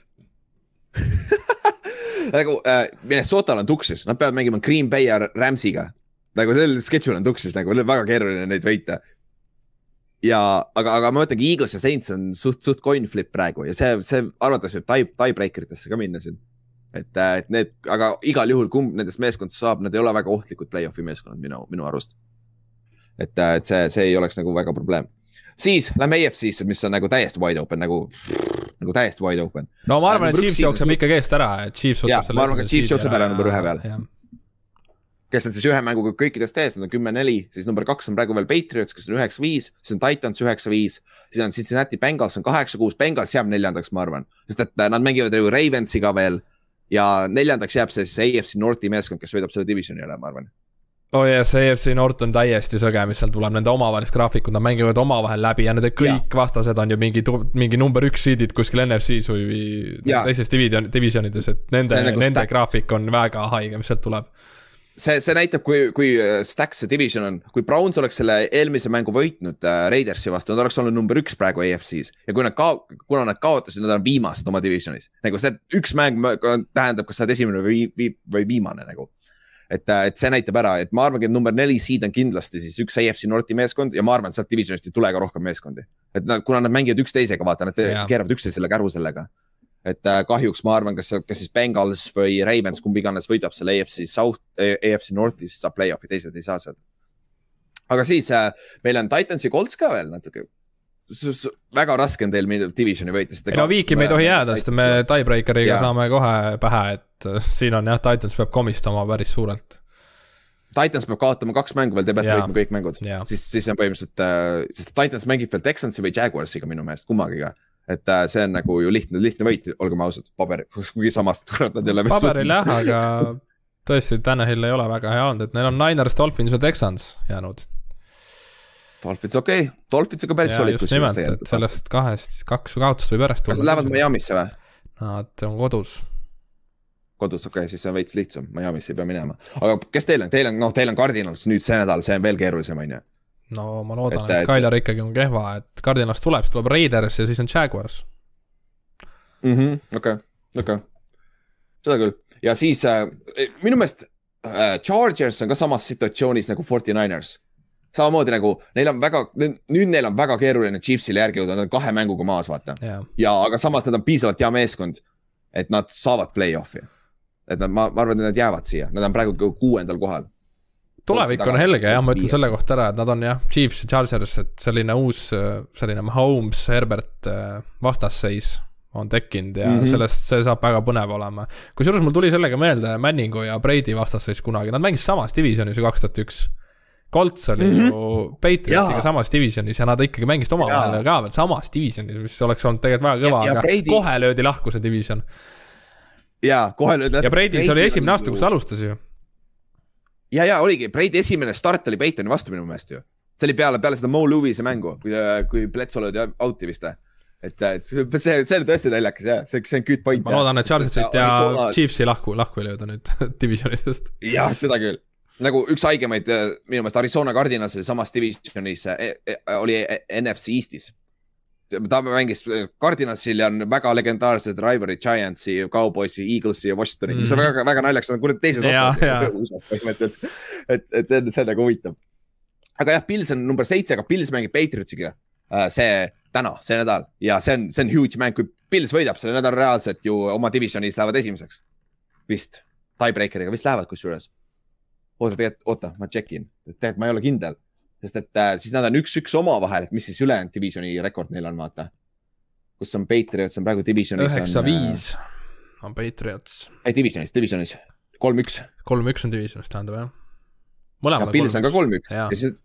<laughs> nagu äh, Minnesotal on tuksis, nad peavad mängima Green Bay ja Rams'iga. nagu sellel schedule on tuksis, nagu väga keeruline neid võita. ja, aga, aga ma mõtlengi, Eagles ja Saints on suht, suht coin flip praegu ja see, see arvatavasti võib tie, tiebreaker itesse ka minna siin et, äh, et need, aga igal juhul, kumb nendest meeskond saab, nad ei ole väga ohtlikud play-off'i meeskonnad minu, minu arust. et, äh, et see, see ei oleks nagu väga probleem. siis lähme EFC-sse, mis on nagu täiesti wide open nagu, nagu täiesti wide open. no ma arvan, et Chiefs jookseb ikkagi eest ära, et Chiefs võtab selle. ma arvan et Chiefs jookseb ära number ühe peal kes on siis ühe mänguga kõikidest ees, nad on kümme-neli, siis number kaks on praegu veel Patriots, kes on üheksa-viis, siis on Titans üheksa-viis, siis on Cincinnati Bengals on kaheksa-kuus, Bengals jääb neljandaks, ma arvan, sest et äh, nad mängivad ju Ravensiga veel ja neljandaks jääb see siis AFC Northi meeskond, kes võidab selle divisioni üle, ma arvan. Oh jah, see EFC North on täiesti sõge, mis seal tuleb, nende omavahelised graafikud, nad mängivad omavahel läbi ja nende kõik ja. vastased on ju mingi, mingi number üks seed'id kuskil NFC-s või teistes division, divisjonides, et nende, nagu nende graafik on väga haige, mis sealt tuleb see, see näitab, kui, kui äh, stack see division on, kui Browns oleks selle eelmise mängu võitnud äh, Raidersi vastu, nad oleks olnud number üks praegu AFC-s ja kui nad ka, kuna nad kaotasid, nad on viimased oma divisionis. nagu see üks mäng tähendab, kas sa oled esimene või, või, või viimane nagu. et, äh, et see näitab ära, et ma arvangi, et number neli seed on kindlasti siis üks AFC Northi meeskond ja ma arvan, et sealt divisionist ei tule ka rohkem meeskondi. et nad, kuna nad mängivad üksteisega, vaata, nad keeravad üksteisele käru sellega et äh, kahjuks ma arvan, kas, kas siis Bengals või Ravens, kumb iganes võidab selle AFC South, AFC Northi, siis saab play-off'i, teised ei saa sealt. aga siis äh, meil on Titansi Colts ka veel natuke. väga raske on teil divisioni võita, sest. no viiki me ei tohi jääda, sest me tiebreakeriga saame kohe pähe, et äh, siin on jah, Titans peab komistama päris suurelt. Titans peab kaotama kaks mängu veel, te peate võitma kõik mängud, siis, siis on põhimõtteliselt äh,, sest Titans mängib veel Texansi või Jaguarsiga minu meelest, kummagiga et äh, see on nagu ju lihtne, lihtne võit, olgem ausad, paberil, <laughs> kuigi samas kurat nad ei ole. paberil jah, aga <laughs> tõesti, Tanahil ei ole väga hea olnud, et neil on Niners, Dolphins ja Texans jäänud. Dolphins okei okay., Dolphinsiga päris solid. just nimelt, et sellest kahest, kaks kaotust võib järjest tulla. kas nad lähevad Miami'sse või? Nad on kodus. kodus, okei okay,, siis see on veits lihtsam, Miami'sse ei pea minema. aga kes teil on, teil on, noh, teil on Cardinals nüüd see nädal, see on veel keerulisem, on ju no ma loodan, et, et Kailar see... ikkagi on kehva, et Cardinals tuleb, siis tuleb Raiders ja siis on Jaguars. Mhm, okei, okei, seda küll. Ja siis äh, minu meelest äh, Chargers on ka samas situatsioonis nagu Forty Niners samamoodi nagu neil on väga, nüüd neil on väga keeruline Chiefsile järgi jõuda, nad on kahe mänguga maas, vaata. Yeah.. ja, aga samas nad on piisavalt hea meeskond, et nad saavad play-off'i. et nad, ma, ma arvan, et nad jäävad siia, nad on praegu kuuendal kohal tulevik on helge jah, ma ütlen selle kohta ära, et nad on jah, Chiefs ja Chargers, et selline uus, selline Mahomes, Herbert äh, vastasseis on tekkinud ja mm -hmm. sellest, see saab väga põnev olema. kusjuures mul tuli sellega meelde Manningu ja Brady vastasseis kunagi, nad mängisid samas divisionis ju kaks tuhat üks. Colts oli mm -hmm. ju Patriotsiga samas divisionis ja nad ikkagi mängisid omavahel ka veel samas divisionis, mis oleks olnud tegelikult väga kõva, aga Brady... kohe löödi lahku see division. jaa, kohe löödi lahku. ja Brady's oli esimene aasta, kus ta alustas ju ja, ja oligi, Brady esimene start oli Peytoni vastu minu meelest ju. see oli peale, peale seda Mo Lewis'i mängu, kui, kui Bledsoe löödi out'i vist või? et, et see, see on tõesti naljakas jah, see, see on good point. ma loodan, et Chargersit ja. Chiefsi lahku, lahku ei lööda nüüd <laughs> divisionidest. jah, seda küll nagu üks haigemaid minu meelest Arizona Cardinals oli samas divisionis eh,, eh, oli NFC Eestis ta mängis Cardinalsil ja on väga legendaarsed rivalid Giantsi, Cowboysi, Eaglesi ja Washingtoniga mm, mis on mhm. väga, väga naljakas, nad on kuradi teises otsas <laughs> USA-s põhimõtteliselt. et, et see on, see on nagu huvitav. aga jah, Pils on number seitse, aga Pils mängib Patriotsiga äh, see täna, see nädal ja see on, see on huge mäng, kui Pils võidab selle nädala reaalselt ju oma divisionis lähevad esimeseks. vist, tiebreaker'iga vist lähevad kusjuures. oota, tegelikult, oota, ma check in, tegelikult ma ei ole kindel sest et äh, siis nad on üks-üks omavahel, et mis siis ülejäänud divisioni rekord neil on, vaata. kus on Patriots on praegu divisionis. üheksa-viis äh, on Patriots. ei, divisionis, divisionis, kolm-üks. kolm-üks on divisionis, tähendab jah. mõlemad. Pils on ka kolm-üks ja siis,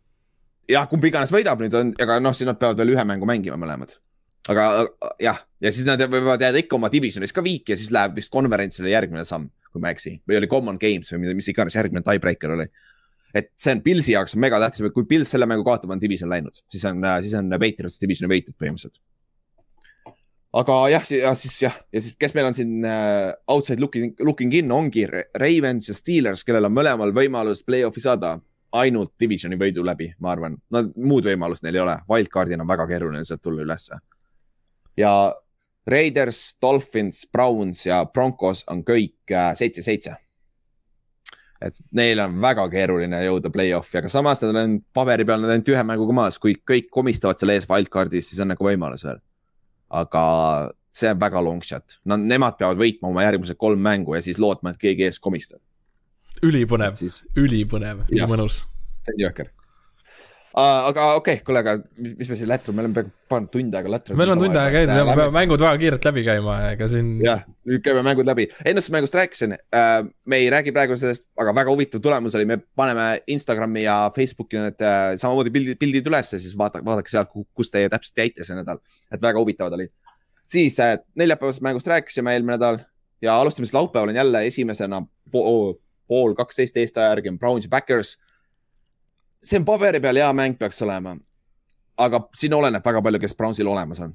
jah, kumb iganes võidab nüüd on, aga noh, siis nad peavad veel ühe mängu mängima mõlemad. aga jah, ja siis nad võivad jääda ikka oma divisionis ka viiki ja siis läheb vist konverentsile järgmine samm, kui ma ei eksi, või oli Common Games või mis iganes järgmine tiebreaker oli et see on Pilsi jaoks mega tähtis, kui Pils selle mängu kaotab, on division läinud, siis on, siis on Patriots divisioni võitud põhimõtteliselt. aga jah, ja siis jah, ja siis, kes meil on siin uh, outside looking, looking in, ongi Ravens ja Steelers, kellel on mõlemal võimalus play-off'i saada ainult divisioni võidu läbi, ma arvan. no muud võimalust neil ei ole, wildcard'il on väga keeruline sealt tulla ülesse. ja Raiders, Dolphins, Browns ja Broncos on kõik äh, seitse-seitse uh, et neil on väga keeruline jõuda play-off'i, aga samas nad on paberi peal nad ainult ühe mänguga maas, kui kõik komistavad seal ees wildcard'is, siis on nagu võimalus veel. aga see on väga long shot, no nemad peavad võitma oma järgmised kolm mängu ja siis lootma, et keegi ees komistab. ülipõnev, ülipõnev, ülimõnus. see on jõhker aga okei okay,, kuule, aga mis me siin lätrume, me oleme peaaegu paar tundi aega lätrunud. meil on tund aega käinud me peame mängud väga kiirelt läbi käima, ega siin. jah, nüüd käime mängud läbi. ennustusmängust rääkisin uh,, me ei räägi praegu sellest, aga väga huvitav tulemus oli, me paneme Instagrami ja Facebooki need uh, samamoodi pildid, pildid ülesse, siis vaata, vaadake sealt, kus teie täpselt jäite see nädal. et väga huvitavad olid. siis uh, neljapäevasest mängust rääkisime eelmine nädal ja alustame siis laupäeval on jälle esimesena pool, pool kaksteist Eesti aja järgi on Browns ja Backers see on paberi peal hea mäng peaks olema. aga siin oleneb väga palju, kes Brownsil olemas on.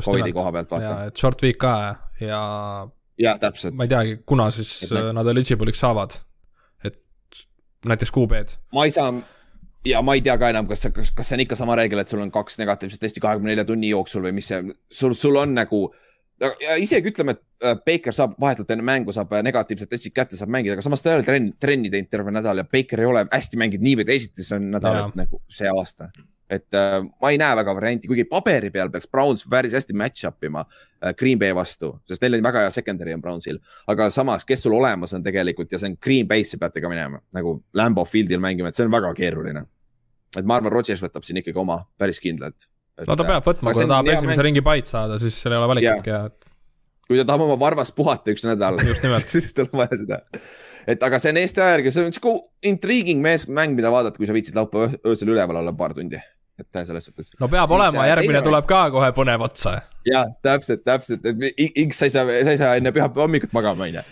Covidi koha pealt vaata. et short week ka ja. jah, täpselt. ma ei teagi, kuna siis et nad eligible'iks saavad, et näiteks QB-d. ma ei saa ja ma ei tea ka enam, kas, kas, kas see on ikka sama reegel, et sul on kaks negatiivset testi kahekümne nelja tunni jooksul või mis see, sul, sul on nagu ja isegi ütleme, et äh, Baker saab vahetult enne mängu saab äh, negatiivsed testid kätte, saab mängida, aga samas ta ei ole trenn, trenni teinud terve nädal ja Baker ei ole hästi mänginud nii või teisiti, see on nädal nagu see aasta. et äh, ma ei näe väga varianti, kuigi paberi peal peaks Browns päris hästi match up ima äh, Green Bay vastu, sest neil on väga hea secondary on Brownsil. aga samas, kes sul olemas on tegelikult ja see on Green Bay'sse peate ka minema nagu Lambo Fieldil mängima, et see on väga keeruline. et ma arvan, Rodgers võtab siin ikkagi oma päris kindlalt no ta peab võtma, kui ta tahab esimese mäng... ringi pait saada, siis seal ei ole valikutki ja kui ta tahab oma varvast puhata üks nädal <laughs> <laughs> siis tal on vaja seda. et aga see on Eesti aja järgi, see on sihuke intriguing mees, mäng, mida vaadata, kui sa viitsid laupäeva öösel üleval olla paar tundi et selles suhtes. no peab siis, olema, järgmine teine... tuleb ka kohe põnev otsa. jah, täpselt, täpselt, et X sa ei saa, sa ei saa enne pühapäeva hommikut magama, onju.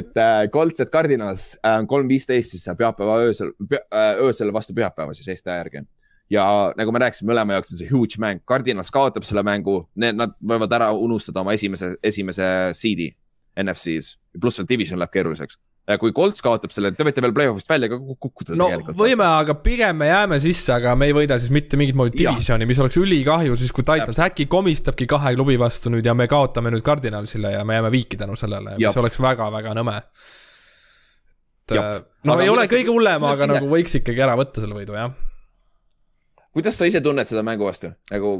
et äh, Colts, et Cardinas on äh, kolm viisteist, siis pühapäeva öösel püh,, äh, öösel vastu pühapäeva siis Eesti aja järgi ja nagu me rääkisime, mõlema jaoks on see huge mäng, Cardinals kaotab selle mängu, need, nad võivad ära unustada oma esimese, esimese seed'i NFC-s, pluss veel division läheb keeruliseks. Ja kui Colts kaotab selle, te võite veel play-off'ist välja ka kukkuda no, tegelikult. võime, aga pigem me jääme sisse, aga me ei võida siis mitte mingit moodi divisioni, mis oleks ülikahju, siis kui Titans äkki komistabki kahe klubi vastu nüüd ja me kaotame nüüd Cardinalsile ja me jääme viiki tänu sellele, mis oleks väga-väga nõme. et no aga ei ole kõige hullem, aga nagu võiks ikkagi ära võtta selle võidu, jah kuidas sa ise tunned seda mängu vastu, nagu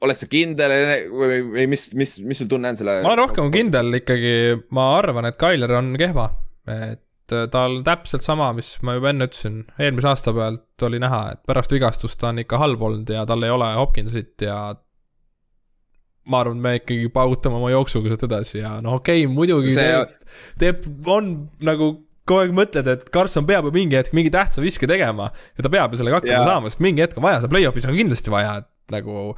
oled sa kindel või, mis, mis, mis sul tunne on selle? ma olen rohkem kindel ikkagi, ma arvan, et Tyler on kehva, et äh, tal täpselt sama, mis ma juba enne ütlesin, eelmise aasta pealt oli näha, et pärast vigastust ta on ikka halb olnud ja tal ei ole Hopkinsit ja ma arvan, et me ikkagi paugutame oma jooksuga sealt edasi ja noh, okei okay,, muidugi see... teeb, on nagu kogu aeg mõtled, et Carson peab ju mingi hetk mingi tähtsa viske tegema ja ta peab ju sellega hakkama yeah. saama, sest mingi hetk on vaja, seda play-off'is on kindlasti vaja, et nagu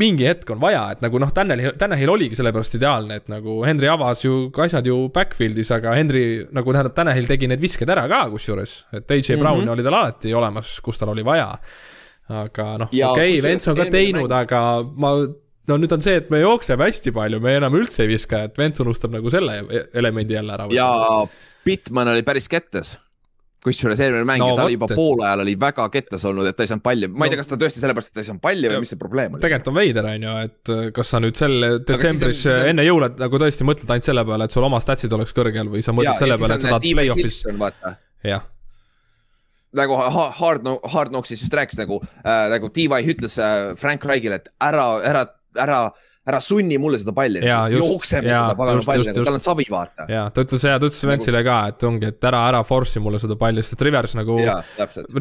mingi hetk on vaja, et nagu noh, Tanel, Tanel oligi sellepärast ideaalne, et nagu Henry avas ju asjad ju backfield'is, aga Henry nagu tähendab, Tanel tegi need visked ära ka kusjuures, et AJ mm -hmm. Brown oli tal alati olemas, kus tal oli vaja. aga noh, okei okay,, Vents on ka teinud, aga ma no nüüd on see, et me jookseme hästi palju, me enam üldse ei viska, et Vents unustab nagu selle elemendi jälle ära. ja Bitman oli päris kettas kusjuures eelmine mäng no,, ta oli juba poolajal oli väga kettas olnud, et ta ei saanud palli, ma ei tea, kas ta tõesti sellepärast, et ta ei saanud palli või mis see probleem oli. tegelikult on veider, on ju, et äh, kas sa nüüd sel detsembris on, enne jõule nagu tõesti mõtled ainult selle peale, et sul oma statsid oleks kõrgel või sa mõtled ja, selle peale, et sa tahad play-off'is. jah nagu Hard, Hard Knocks'is just rääkis nagu äh,, nagu T.Y ütles äh, Frank Reichile, et ära, ära, ära ära sunni mulle seda palli, jookseme seda pagana palli, tal on savi, vaata. ja ta ütles ja ta ütles nagu... ka, et ongi, et ära, ära force'i mulle seda palli, sest et Rivers nagu.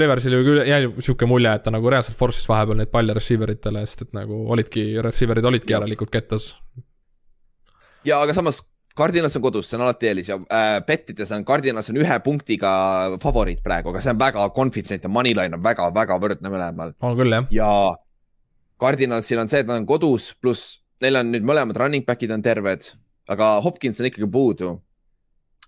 Riversil ju küll jäi sihuke mulje, et ta nagu reaalselt force'is vahepeal neid palle receiver itele, sest et nagu olidki, receiver'id olidki järelikult kettas. ja aga samas Cardinals on kodus, see on alati eelis ja äh, pettides on Cardinals on ühe punktiga favoriit praegu, aga see on väga confident ja moneyline on väga-väga võrdne mõlemal. on küll, jah. ja Cardinalsil on see, et nad on kodus, pluss neil on nüüd mõlemad running back'id on terved, aga Hopkins on ikkagi puudu.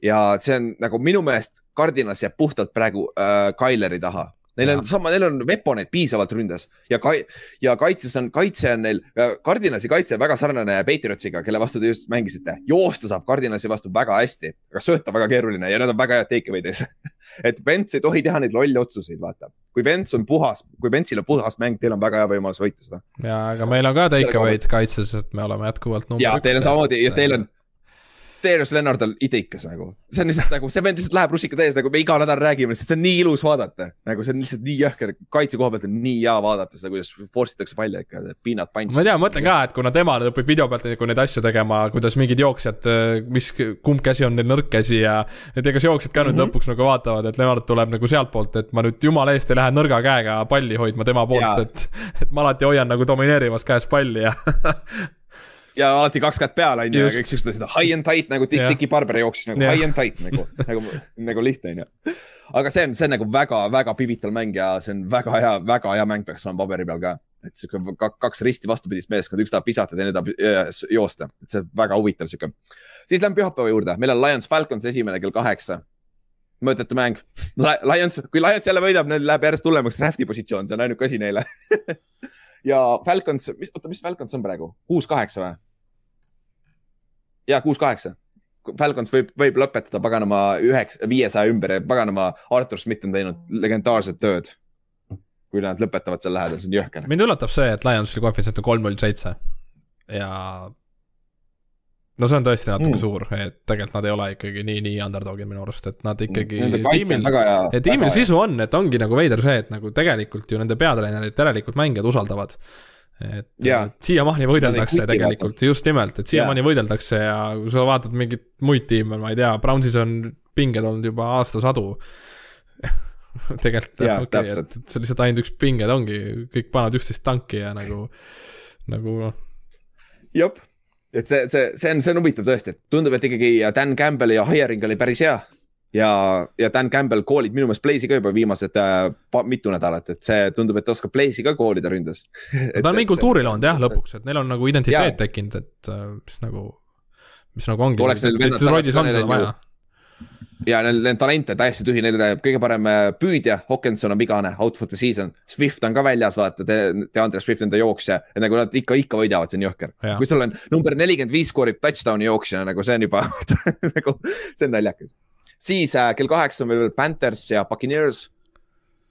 ja see on nagu minu meelest Cardinas jääb puhtalt praegu äh, Tyleri taha. Neil ja. on sama, neil on veponeid piisavalt ründes ja ka, ja kaitses on, kaitse on neil, Cardinasi kaitse on väga sarnane Patriotsiga, kelle vastu te just mängisite. joosta saab Cardinasi vastu väga hästi, aga sööta väga keeruline ja nad on väga head take away'd ees <laughs> et Vents ei tohi teha neid lolle otsuseid, vaata kui Vents on puhas, kui Ventsil on puhas mäng, teil on väga hea võimalus võita seda. ja, aga meil on ka take away'd kaitses, et me oleme jätkuvalt number üks. ja teil on samamoodi ja teil on Darius Lennart on ideikas nagu, see on lihtsalt nagu, see vend lihtsalt läheb rusika täis, nagu me iga nädal räägime, sest see on nii ilus vaadata. nagu see on lihtsalt nii jõhker, kaitse koha pealt on nii hea vaadata seda, kuidas force itakse palli ikka, pinnad punch. ma ei tea, ma mõtlen ka, et kuna tema nüüd õpib video pealt nagu neid asju tegema, kuidas mingid jooksjad, mis, kumb käsi on neil nõrk käsi ja. et ega jooksjad ka nüüd mm -hmm. lõpuks nagu vaatavad, et Lennart tuleb nagu sealtpoolt, et ma nüüd jumala eest ei lähe nõrga käega palli hoidma tema poolt, et. et ma alati hoian nagu domineerivas käes palli ja <laughs> ja alati kaks kätt peal on ju ja kõik siuksed asjad, high and tight nagu Dick, Dickie Barber jooksis nagu yeah. high and tight nagu, <laughs> nagu, nagu lihtne on ju. aga see on, see on nagu väga-väga pivital mäng ja see on väga hea, väga hea mäng peaks olema paberi peal ka. et sihuke kaks risti vastupidist meeskonda, üks tahab visata, teine tahab äh, joosta, et see on väga huvitav sihuke. siis lähme pühapäeva juurde, meil on Lions Falcons esimene kell kaheksa mõttetu mäng. Lions, kui Lions jälle võidab, neil läheb järjest hullemaks draft'i positsioon, see on ainuke asi neile <laughs> ja Falcons, oota, mis Falcons on praegu, kuus-kaheksa või? ja kuus-kaheksa. Falcons võib, võib lõpetada paganama üheksa, viiesaja ümber ja paganama Artur Schmidt on teinud legendaarset tööd. kui nad lõpetavad seal lähedal, see on jõhker. mind üllatab see, et Lionsi koefitsient on kolm null seitse ja no see on tõesti natuke mm. suur, et tegelikult nad ei ole ikkagi nii, nii underdog'id minu arust, et nad ikkagi tiimil, tiimil sisu on, et ongi nagu veider see, et nagu tegelikult ju nende peatreenerid järelikult mängijad usaldavad. et siiamaani võideldakse tegelikult, just nimelt, et siiamaani võideldakse ja kui sa vaatad mingeid muid tiime, ma ei tea, Brownsis on pinged olnud juba aastasadu <laughs> tegelikult okei okay,, et, et see lihtsalt ainult üks pinged ongi, kõik panevad üksteist tanki ja nagu, nagu noh. jep et see, see, see on, see on huvitav tõesti, et tundub, et ikkagi Dan Campbell ja hiring oli päris hea. ja, ja Dan Campbell koolib minu meelest Blaze'i ka juba viimased äh, mitu nädalat, et see tundub, et ta oskab Blaze'i ka koolida ründes <laughs> ta on mingi kultuuri loonud jah, lõpuks, et neil on nagu identiteet tekkinud, et äh, mis nagu, mis nagu ongi. oleks neil vennad tagasi ja neil, neil talente täiesti tühi, neil kõige parem äh, püüdja, Hawkinson on vigane, out for the season. Swift on ka väljas, vaata, DeAndre Swift on ta jooksja ja nagu nad ikka, ikka võidavad, see on jõhker. kui sul on number nelikümmend viis skoorib touchdown'i jooksja, nagu see on juba <laughs> nagu see on naljakas. siis äh, kell kaheksa on meil veel Panthers ja Buccaneers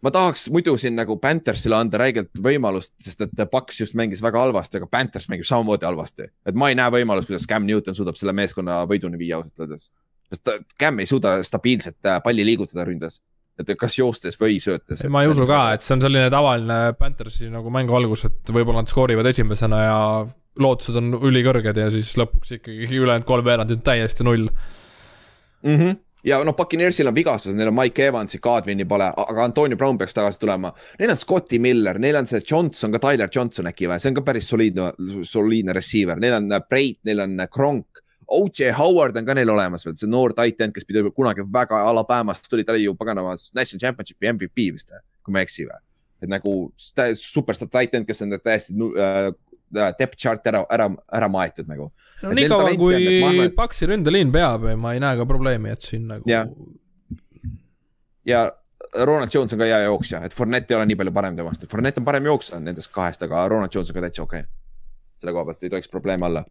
ma tahaks muidu siin nagu Panthersile anda räigelt võimalust, sest et Paks just mängis väga halvasti, aga Panthers mängib samamoodi halvasti. et ma ei näe võimalust, kuidas Cam Newton suudab selle meeskonna võiduni viia ausalt öeldes sest ta, Cam ei suuda stabiilselt äh, palli liigutada ründes et kas joostes või söötes. ma ei usu ka, et see on selline tavaline Panthersi nagu mängu algus, et võib-olla nad skoorivad esimesena ja lootused on ülikõrged ja siis lõpuks ikkagi ülejäänud kolm veerandit täiesti null mm. -hmm ja noh, Buccaneersil on vigastused, neil on Mike Evansi, Godwini pole, aga Antonio Brown peaks tagasi tulema. Neil on Scotti Miller, neil on see Johnson, ka Tyler Johnson äkki või, see on ka päris soliidne, soliidne receiver, neil on Breit, neil on Kronk. O.J. Howard on ka neil olemas veel, see noor titan, kes pidi kunagi väga Alabamast tuli, ta oli ju paganama national championship'i MVP vist, kui ma ei eksi või. et nagu superstar titan, kes on täiesti äh, depth chart ära, ära, ära maetud nagu. no niikaua, kui arvan, Paxi ründeliin peab, ma ei näe ka probleemi, et siin nagu. ja, ja Ronald Jones on ka hea jooksja, et Fournette ei ole nii palju parem temast, et Fournette on parem jooksja nendest kahest, aga Ronald Jones on ka täitsa okei okay selle koha pealt ei tohiks probleeme olla.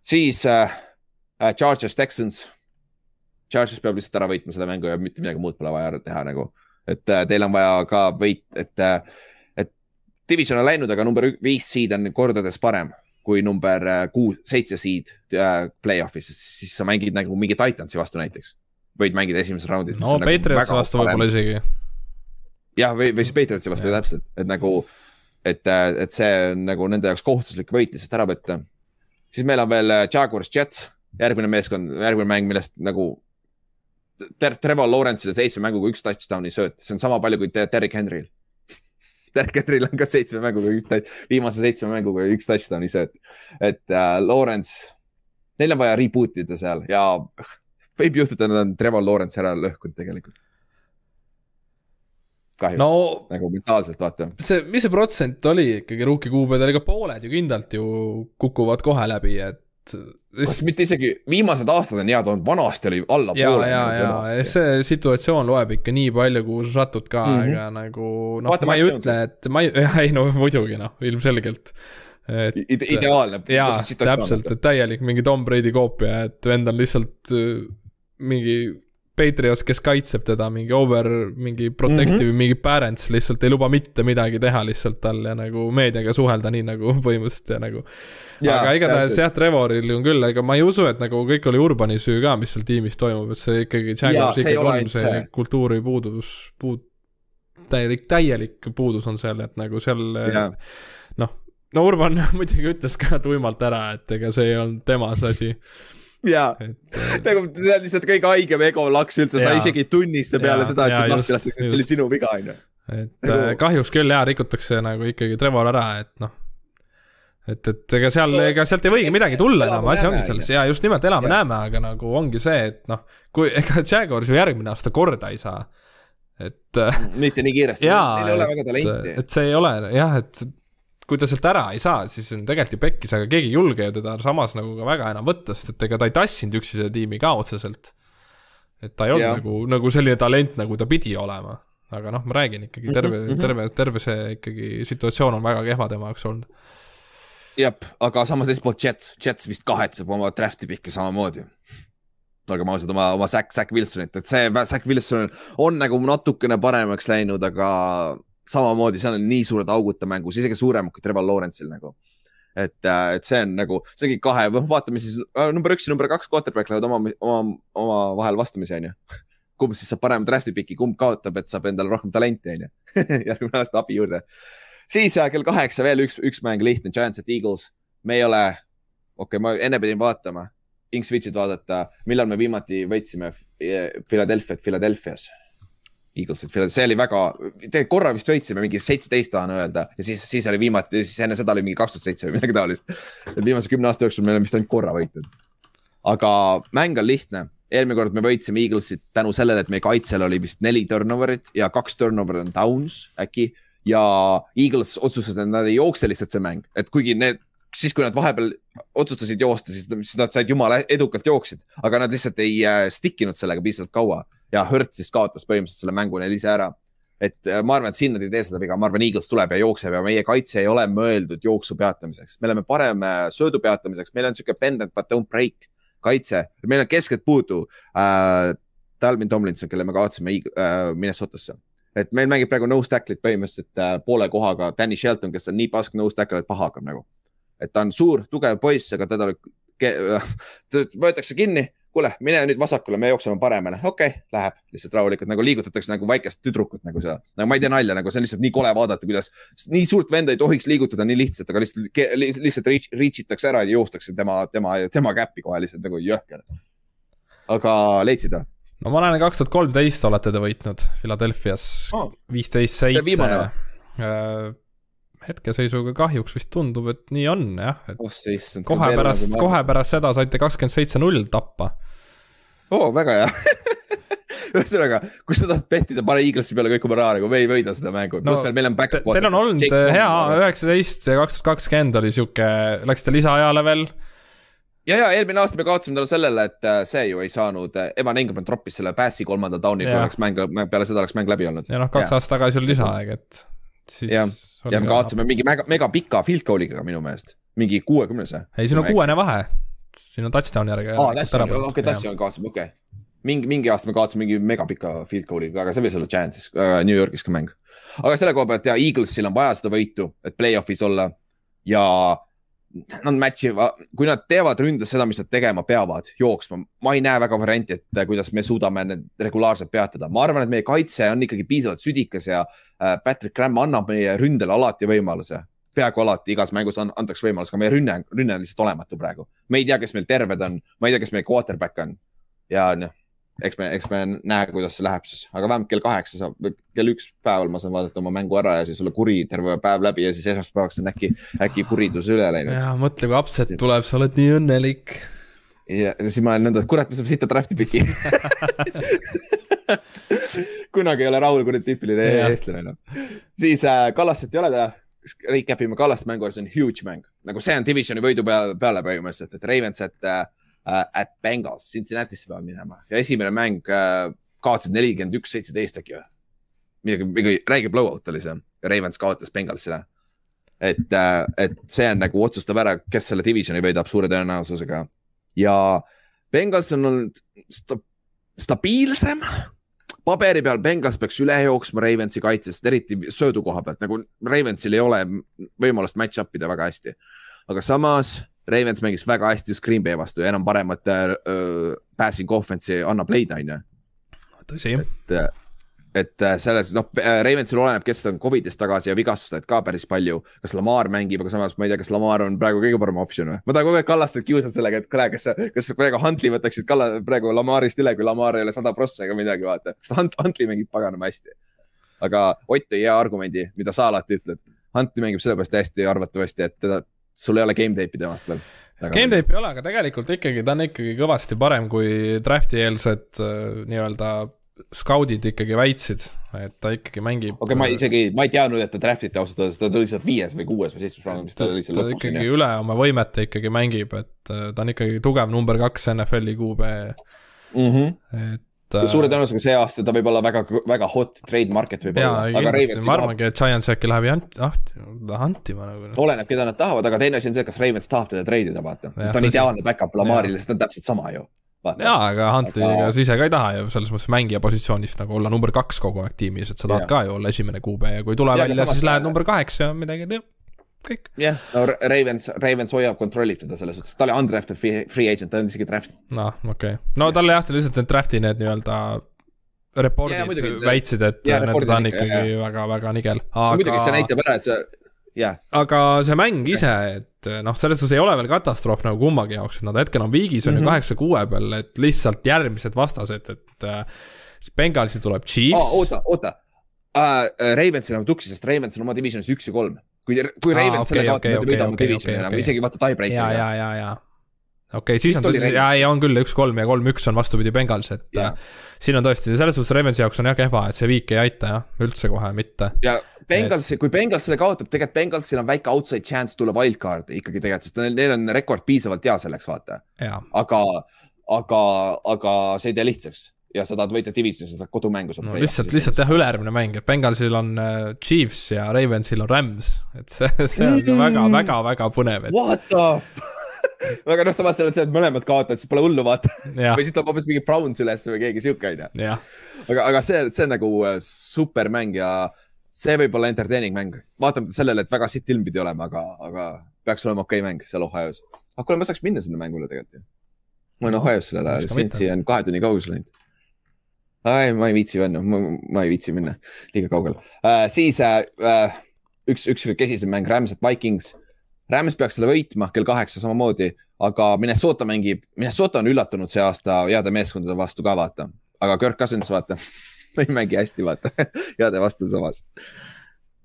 siis äh, Chargers, Texans. Chargers peab lihtsalt ära võitma selle mängu ja mitte midagi muud pole vaja teha nagu, et äh, teil on vaja ka võit, et äh, division on läinud, aga number viis seed on kordades parem kui number kuus, seitse seed äh, play-off'is, siis sa mängid nagu mingi Titansi vastu näiteks. võid mängida esimeses raundis. no nagu Patriotsi nagu vastu võib-olla isegi. jah, või, või siis Patriotsi vastu ja. täpselt, et nagu, et, et see on nagu nende jaoks kohustuslik võit lihtsalt ära võtta. siis meil on veel Jaguars Jets, järgmine meeskond, järgmine mäng, millest nagu Trevor Lawrence'ile seitsme mänguga üks touchdown'i sööt, see on sama palju kui Derek Henry'l <laughs> Terketril on ka seitsme mänguga üks, viimase seitsme mänguga üks touchdown'i sööt. et äh, Lawrence, neil on vaja reboot ida seal ja <laughs> võib juhtuda, nad on Trevor Lawrence ära lõhkunud tegelikult. kahjuks no,, nagu mentaalselt vaata. see, mis see protsent oli ikkagi rookie kuupäeval, ega pooled ju kindlalt ju kukuvad kohe läbi, et kas mitte isegi viimased aastad on head olnud, vanasti oli allapoole. ja, ja, ja see situatsioon loeb ikka nii palju, kuhu sa satud ka mm, -hmm. ega nagu noh, ma ei ütle, et ma ei, <laughs> ei no muidugi noh, ilmselgelt. et Ide. ideaalne. jaa, täpselt, et täielik mingi Tom Brady koopia, et vend on lihtsalt äh, mingi Patriots, kes kaitseb teda, mingi over, mingi protective mm, -hmm. mingi parents lihtsalt ei luba mitte midagi teha lihtsalt tal ja nagu meediaga suhelda, nii nagu <laughs> põhimõtteliselt ja nagu. aga igatahes jah, Trevoril on küll, ega ma ei usu, et nagu kõik oli Urbani süü ka, mis seal tiimis toimub, et see ikkagi, Jaguars ikkagi on see, see kultuuri puudus, puud-, täielik, täielik puudus on seal, et nagu seal noh, no Urban <laughs> muidugi ütles ka tuimalt ära, et ega see ei olnud tema asi <laughs> jaa, nagu see on lihtsalt kõige haigem ego laks üldse, sa isegi ei tunnista peale ja, seda, et sind lahti lastakse, et see oli sinu viga, onju. et nagu... kahjuks küll jaa, rikutakse nagu ikkagi Trevor ära, et noh et, et ega seal, ega sealt ei võigi midagi tulla enam, asi ongi selles ja just nimelt elame-näeme, aga nagu ongi see, et noh, kui ega Jaguars ju järgmine aasta korda ei saa. et. mitte nii kiiresti, neil ei ole väga talenti. et see ei ole jah, et kui ta sealt ära ei saa, siis on tegelikult ju pekkis, aga keegi ei julge ju teda samas nagu ka väga enam võtta, sest et ega ta ei tassinud üksi seda tiimi ka otseselt. et ta ei olnud yeah. nagu, nagu selline talent, nagu ta pidi olema. aga noh, ma räägin ikkagi, terve mm, -hmm. terve, terve see ikkagi situatsioon on väga kehva tema jaoks olnud. jah, aga samas teiselt poolt Jets, Jets vist kahetseb oma draft'i pikki samamoodi olgem ausad, oma, oma Zack, Zack Wilsonit, et see Zack Wilson on nagu natukene paremaks läinud, aga samamoodi, seal on nii suured augud ta mängus, isegi suuremad kui Trevor Lawrence'il nagu. et, äh, et see on nagu, see ongi kahe, vaatame siis äh, number üks ja number kaks quarterback lähevad oma, oma, omavahel vastamisi, onju. <laughs> kumb siis saab parema draft'i piki, kumb kaotab, et saab endale rohkem talenti, onju. <laughs> järgmine aasta abi juurde. siis äh, kell kaheksa veel üks, üks mäng lihtne, Giants at Eagles. me ei ole, okei okay,, ma enne pidin vaatama, Inkswitch'it vaadata, millal me viimati võitsime Philadelphia't Philadelphia's Eaglesit, see oli väga, korra vist võitsime mingi seitseteist tahan öelda ja siis, siis oli viimati, siis enne seda oli mingi kaks tuhat seitse või midagi taolist. et viimase kümne aasta jooksul me oleme vist ainult korra võitnud. aga mäng on lihtne, eelmine kord me võitsime Eaglesit tänu sellele, et meie kaitsel oli vist neli turnover'it ja kaks turnover'it on downs äkki. ja Eagles otsustas, et nad ei jookse lihtsalt see mäng, et kuigi need siis, kui nad vahepeal otsustasid joosta, siis nad said jumala edukalt jooksid, aga nad lihtsalt ei äh, stick inud sellega piisavalt kaua ja Hertz siis kaotas põhimõtteliselt selle mängu neil ise ära. et äh, ma arvan, et siin nad ei tee seda viga, ma arvan, Eagles tuleb ja jookseb ja meie kaitse ei ole mõeldud jooksu peatamiseks, me oleme parem äh, söödu peatamiseks, meil on sihuke bend but don't break kaitse, meil on keskelt puudu äh,. Dalvin Tomlinson, kelle me kaotasime äh, Minnesotasse et meil mängib praegu nose tackle'it põhimõtteliselt äh, poole kohaga Danny Shelton, kes on nii pask nose tackle, et paha hakkab nagu. et ta on suur, tugev poiss, aga teda võetakse <laughs> kinni, kuule, mine nüüd vasakule, me jookseme paremale, okei okay,, läheb lihtsalt rahulikult nagu liigutatakse nagu väikest tüdrukut nagu seda. nagu ma ei tee nalja, nagu see on lihtsalt nii kole vaadata, kuidas nii suurt venda ei tohiks liigutada nii lihtsalt, aga lihtsalt, lihtsalt reach, itakse ära ja joostakse tema, tema, tema käppi kohe lihtsalt nagu jõhker. aga leidsid või? no ma näen, kaks tuhat kolmteist olete te võitnud Philadelphia's viisteist oh, seitse hetkeseisuga kahjuks vist tundub, et nii on jah, et oh, kohe pärast, kohe pärast seda saite kakskümmend seitse null tappa. Oo oh,, väga hea. <laughs> Ühesõnaga, kui sa tahad pettida, pane Eaglesi peale kõik oma raha, nagu me ei võida seda mängu. No,. pluss veel meil on back. Teil on olnud Jake hea üheksateist ja kaks tuhat kakskümmend oli sihuke, läksite lisaajale veel? Ja, ja eelmine aasta me kaotasime talle sellele, et äh, see ju ei saanud, äh, Evan Engelmann troppis selle pass'i kolmanda down'i, kui oleks mäng, peale seda oleks mäng läbi olnud. ja noh, kaks aastat tagasi oli lisaaeg, et siis. jah, ja me kaotasime mingi mega, mega pika field goal'iga minu meelest mingi kuuekümnes või? ei, siin on kuuene vahe, siin on touchdown'i järgi. aa, touchdown, okei, touchdown kaotasime, okei okay. mingi, mingi aasta me kaotasime mingi megapika field goal'iga, aga see võis olla Giantsis äh,, New Yorgis ka mäng. aga selle koha pealt ja Eaglesil on vaja seda võitu, et play-off'is olla ja nad match ivad, kui nad teevad ründes seda, mis nad tegema peavad, jooksma, ma ei näe väga varianti, et äh, kuidas me suudame need regulaarselt peatada. ma arvan, et meie kaitse on ikkagi piisavalt südikas ja äh, Patrick Graham annab meie ründele alati võimaluse. peaaegu alati igas mängus on, antakse võimalus, aga meie rünne, rünne on lihtsalt olematu praegu. me ei tea, kes meil terved on, ma ei tea, kes meie quarterback on ja noh eks me, eks me näe, kuidas see läheb siis, aga vähemalt kell kaheksa saab, kell üks päeval ma saan vaadata oma mängu ära ja siis olla kuri terve päev läbi ja siis esmaspäevaks on äkki, äkki kuridus üle läinud. ja mõtle, kui upset tuleb, sa oled nii õnnelik. ja siis ma olen nõnda, et kurat, me saame sitta draft'i piki? <laughs> Kunagi ei ole Raul kuradi tüüpiline eestlane enam. Siis äh, Kallastet ei ole täna. Recap ime Kallaste mängu, see on huge mäng, nagu see on divisioni võidu peale, peale põhimõtteliselt, et Ravens, et äh, uh, at Bengals, Cincinnati'sse peavad minema ja esimene mäng uh, kaotasid nelikümmend üks, seitseteist äkki või? midagi, mingi räige blowout oli see, Ravens kaotas Bengalsile. et uh,, et see on nagu otsustav ära, kes selle divisioni võidab suure tõenäosusega ja Bengals on olnud sta stabiilsem paberi peal Bengals peaks üle jooksma Ravensi kaitsest, eriti söödu koha pealt, nagu Ravensil ei ole võimalust match up ida väga hästi. aga samas Ravens mängis väga hästi just Green Bay vastu ja enam paremat äh, passing offense'i annab leida, on ju. tõsi. et, et äh, selles, noh, Ravensil oleneb, kes on Covidist tagasi ja vigastustajaid ka päris palju. kas Lamar mängib, aga samas ma ei tea, kas Lamar on praegu kõige parem optsioon või? ma tahan kogu aeg Kallastet kiusata sellega, et kuule, kas, kas praegu Huntley võtaksid Kalla, praegu Lamarist üle, kui Lamar ei ole sada prossa ega midagi, vaata. sest Hunt, Huntley mängib paganama hästi. aga Ott tõi hea argumendi, mida sa alati ütled. Huntley mängib sellepärast hästi arvatavasti, et teda sul ei ole game tape'i temast veel? Game tape'i ei ole, aga tegelikult ikkagi ta on ikkagi kõvasti parem kui draft'i eelsed äh, nii-öelda skaudid ikkagi väitsid, et ta ikkagi mängib. okei okay,, ma isegi, ma ei teadnud, et ta draft'iti ausalt öeldes, ta tuli lihtsalt viies või kuues või seitsmes raundis, ta oli seal lõpus. ta ikkagi üle oma võimete ikkagi mängib, et äh, ta on ikkagi tugev number kaks NFL-i QB mm. -hmm. et et. suure tõenäosusega see aasta ta võib olla väga, väga hot trade market võib-olla. ma arvangi, et Giants äkki läheb ahti, hantima nagu. oleneb, keda nad tahavad, aga teine asi on see, kas Ravens tahab teda trade ida, vaata, sest ta on ideaalne back-up Lamarile, sest ta on täpselt sama ju. jaa, aga Huntley ega sa ise ka ei taha ju selles mõttes mängija positsioonist nagu olla number kaks kogu aeg tiimis, et sa tahad ja. ka ju olla esimene QB ja kui tuleb välja, siis lähed number kaheksa ja midagi teeb kõik. jah yeah., no Ravens, Ravens hoiab, kontrollib teda selles suhtes, ta oli undrafted free, free agent, ta on isegi draft. noh, okei okay., no talle jah, lihtsalt need draft'i need nii-öelda report'id yeah, muidugi, väitsid, et yeah, need ta on ikkagi väga-väga nigel, aga. muidugi see näitab ära, et see jah. aga see mäng ise, et noh, selles suhtes ei ole veel katastroof nagu kummagi jaoks, et nad hetkel on viigis, on mm -hmm. ju mhm. kaheksa-kuue peal, et lihtsalt järgmised vastased, et äh, Bengalsi tuleb Chiefs oh,. oota, oota uh,. Ravensil on tuksi, sest Ravensil on oma divisionis üks ja kolm kui, kui Ravens okay, selle kaotab okay,, nad ei võida oma divisioni enam, isegi vaata tiebreakeri. ja, ja, ja, ja okei okay,, siis Vist on ja, ja on küll üks-kolm ja kolm-üks on vastupidi Bengals, et äh, siin on tõesti, selles suhtes Ravensi jaoks on jah kehva, et see viik ei aita jah, üldse kohe mitte. ja Bengals et..., kui Bengals selle kaotab, tegelikult Bengalsil on väike outside chance tulla wildcard'i ikkagi tegelikult, sest neil, neil on rekord piisavalt hea selleks, vaata. aga, aga, aga see ei tee lihtsaks ja sa tahad võita divisiooni, sa tahad kodumängu saada no,. lihtsalt, lihtsalt jah, ülejärgmine mäng, et Bengalsil on äh, Chiefs ja Ravensil on Rams, et see, <laughs> see on mm. väga, väga, väga põnev et.... What the <laughs> aga noh, samas seal on see, et mõlemad kaotavad, siis pole hullu, vaata. või siis tuleb hoopis mingi Browns üles või keegi sihuke, onju. aga, aga see, see on nagu äh, super mäng ja see võib olla entertaining mäng, vaatamata sellele, et väga sitt ilm pidi olema, aga, aga peaks olema okei okay mäng seal Ohio's. aga kuule, ma saaks minna sinna mängule tegelikult ju. ma olen Ohio's sellel ajal, Cincy on kahe tunni kaugusel ainult ei, ma ei viitsi minna, ma ei viitsi minna liiga kaugele uh,. siis uh, üks, üks kesisem mäng, Rams at Vikings. Rams peaks selle võitma kell kaheksa samamoodi, aga Minnesota mängib, Minnesota on üllatunud see aasta heade meeskondade vastu ka vaata, aga Kirk Cousins vaata <laughs> ei mängi hästi, vaata <laughs> heade vastu samas.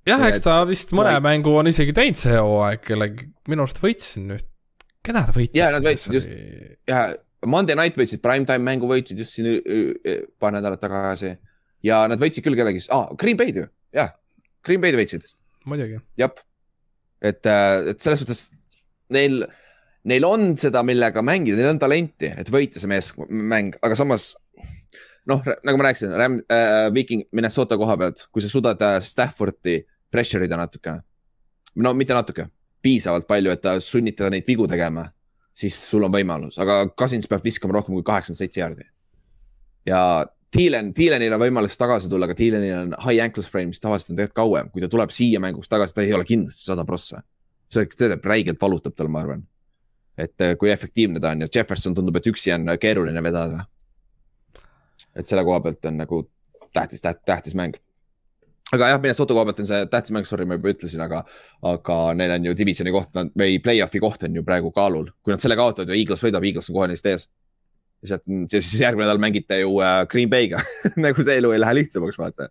jah, eks ta vist mõne ma... mängu on isegi teinud see hooaeg, kellega minu arust võitsin nüüd, keda ta võitis? ja nad võitsid just, ja Monday Night võitsid, primetime mängu võitsid just siin paar nädalat tagasi ja nad võitsid küll kellegi ah,, Green Bay'd ju, jah, Green Bay'd võitsid. muidugi. jah, et, äh, et selles suhtes neil, neil on seda, millega mängida, neil on talenti, et võita see mees, mäng, aga samas noh, nagu ma rääkisin, Ram- äh,, Viking Minnesota koha pealt, kui sa suudad äh, Staffordi pressure ida natuke. no mitte natuke, piisavalt palju, et sunnitada neid vigu tegema, siis sul on võimalus, aga Cousins peab viskama rohkem kui kaheksakümmend seitse jaardi. ja Thielen, Thielenil on võimalus tagasi tulla, aga Thielenil on high ankle sprain, mis tavaliselt on tegelikult kauem, kui ta tuleb siia mänguks tagasi, ta ei ole kindlasti sada prossa. see teeb räigelt valutab tal, ma arvan. et äh, kui efektiivne ta on ja Jefferson tundub, et üksi on keeruline vedada. et selle koha pealt on nagu tähtis, tähtis, tähtis mäng aga jah, Minnesota koha pealt on see tähtis mäng, sorry, ma juba ütlesin, aga, aga neil on ju divisioni koht või play-off'i koht on ju praegu kaalul. kui nad selle kaotavad ja Eagles võidab, Eagles on kohe neist ees. ja sealt, siis järgmine nädal mängite ju äh, Green Bay'ga <laughs> nagu see elu ei lähe lihtsamaks, vaata.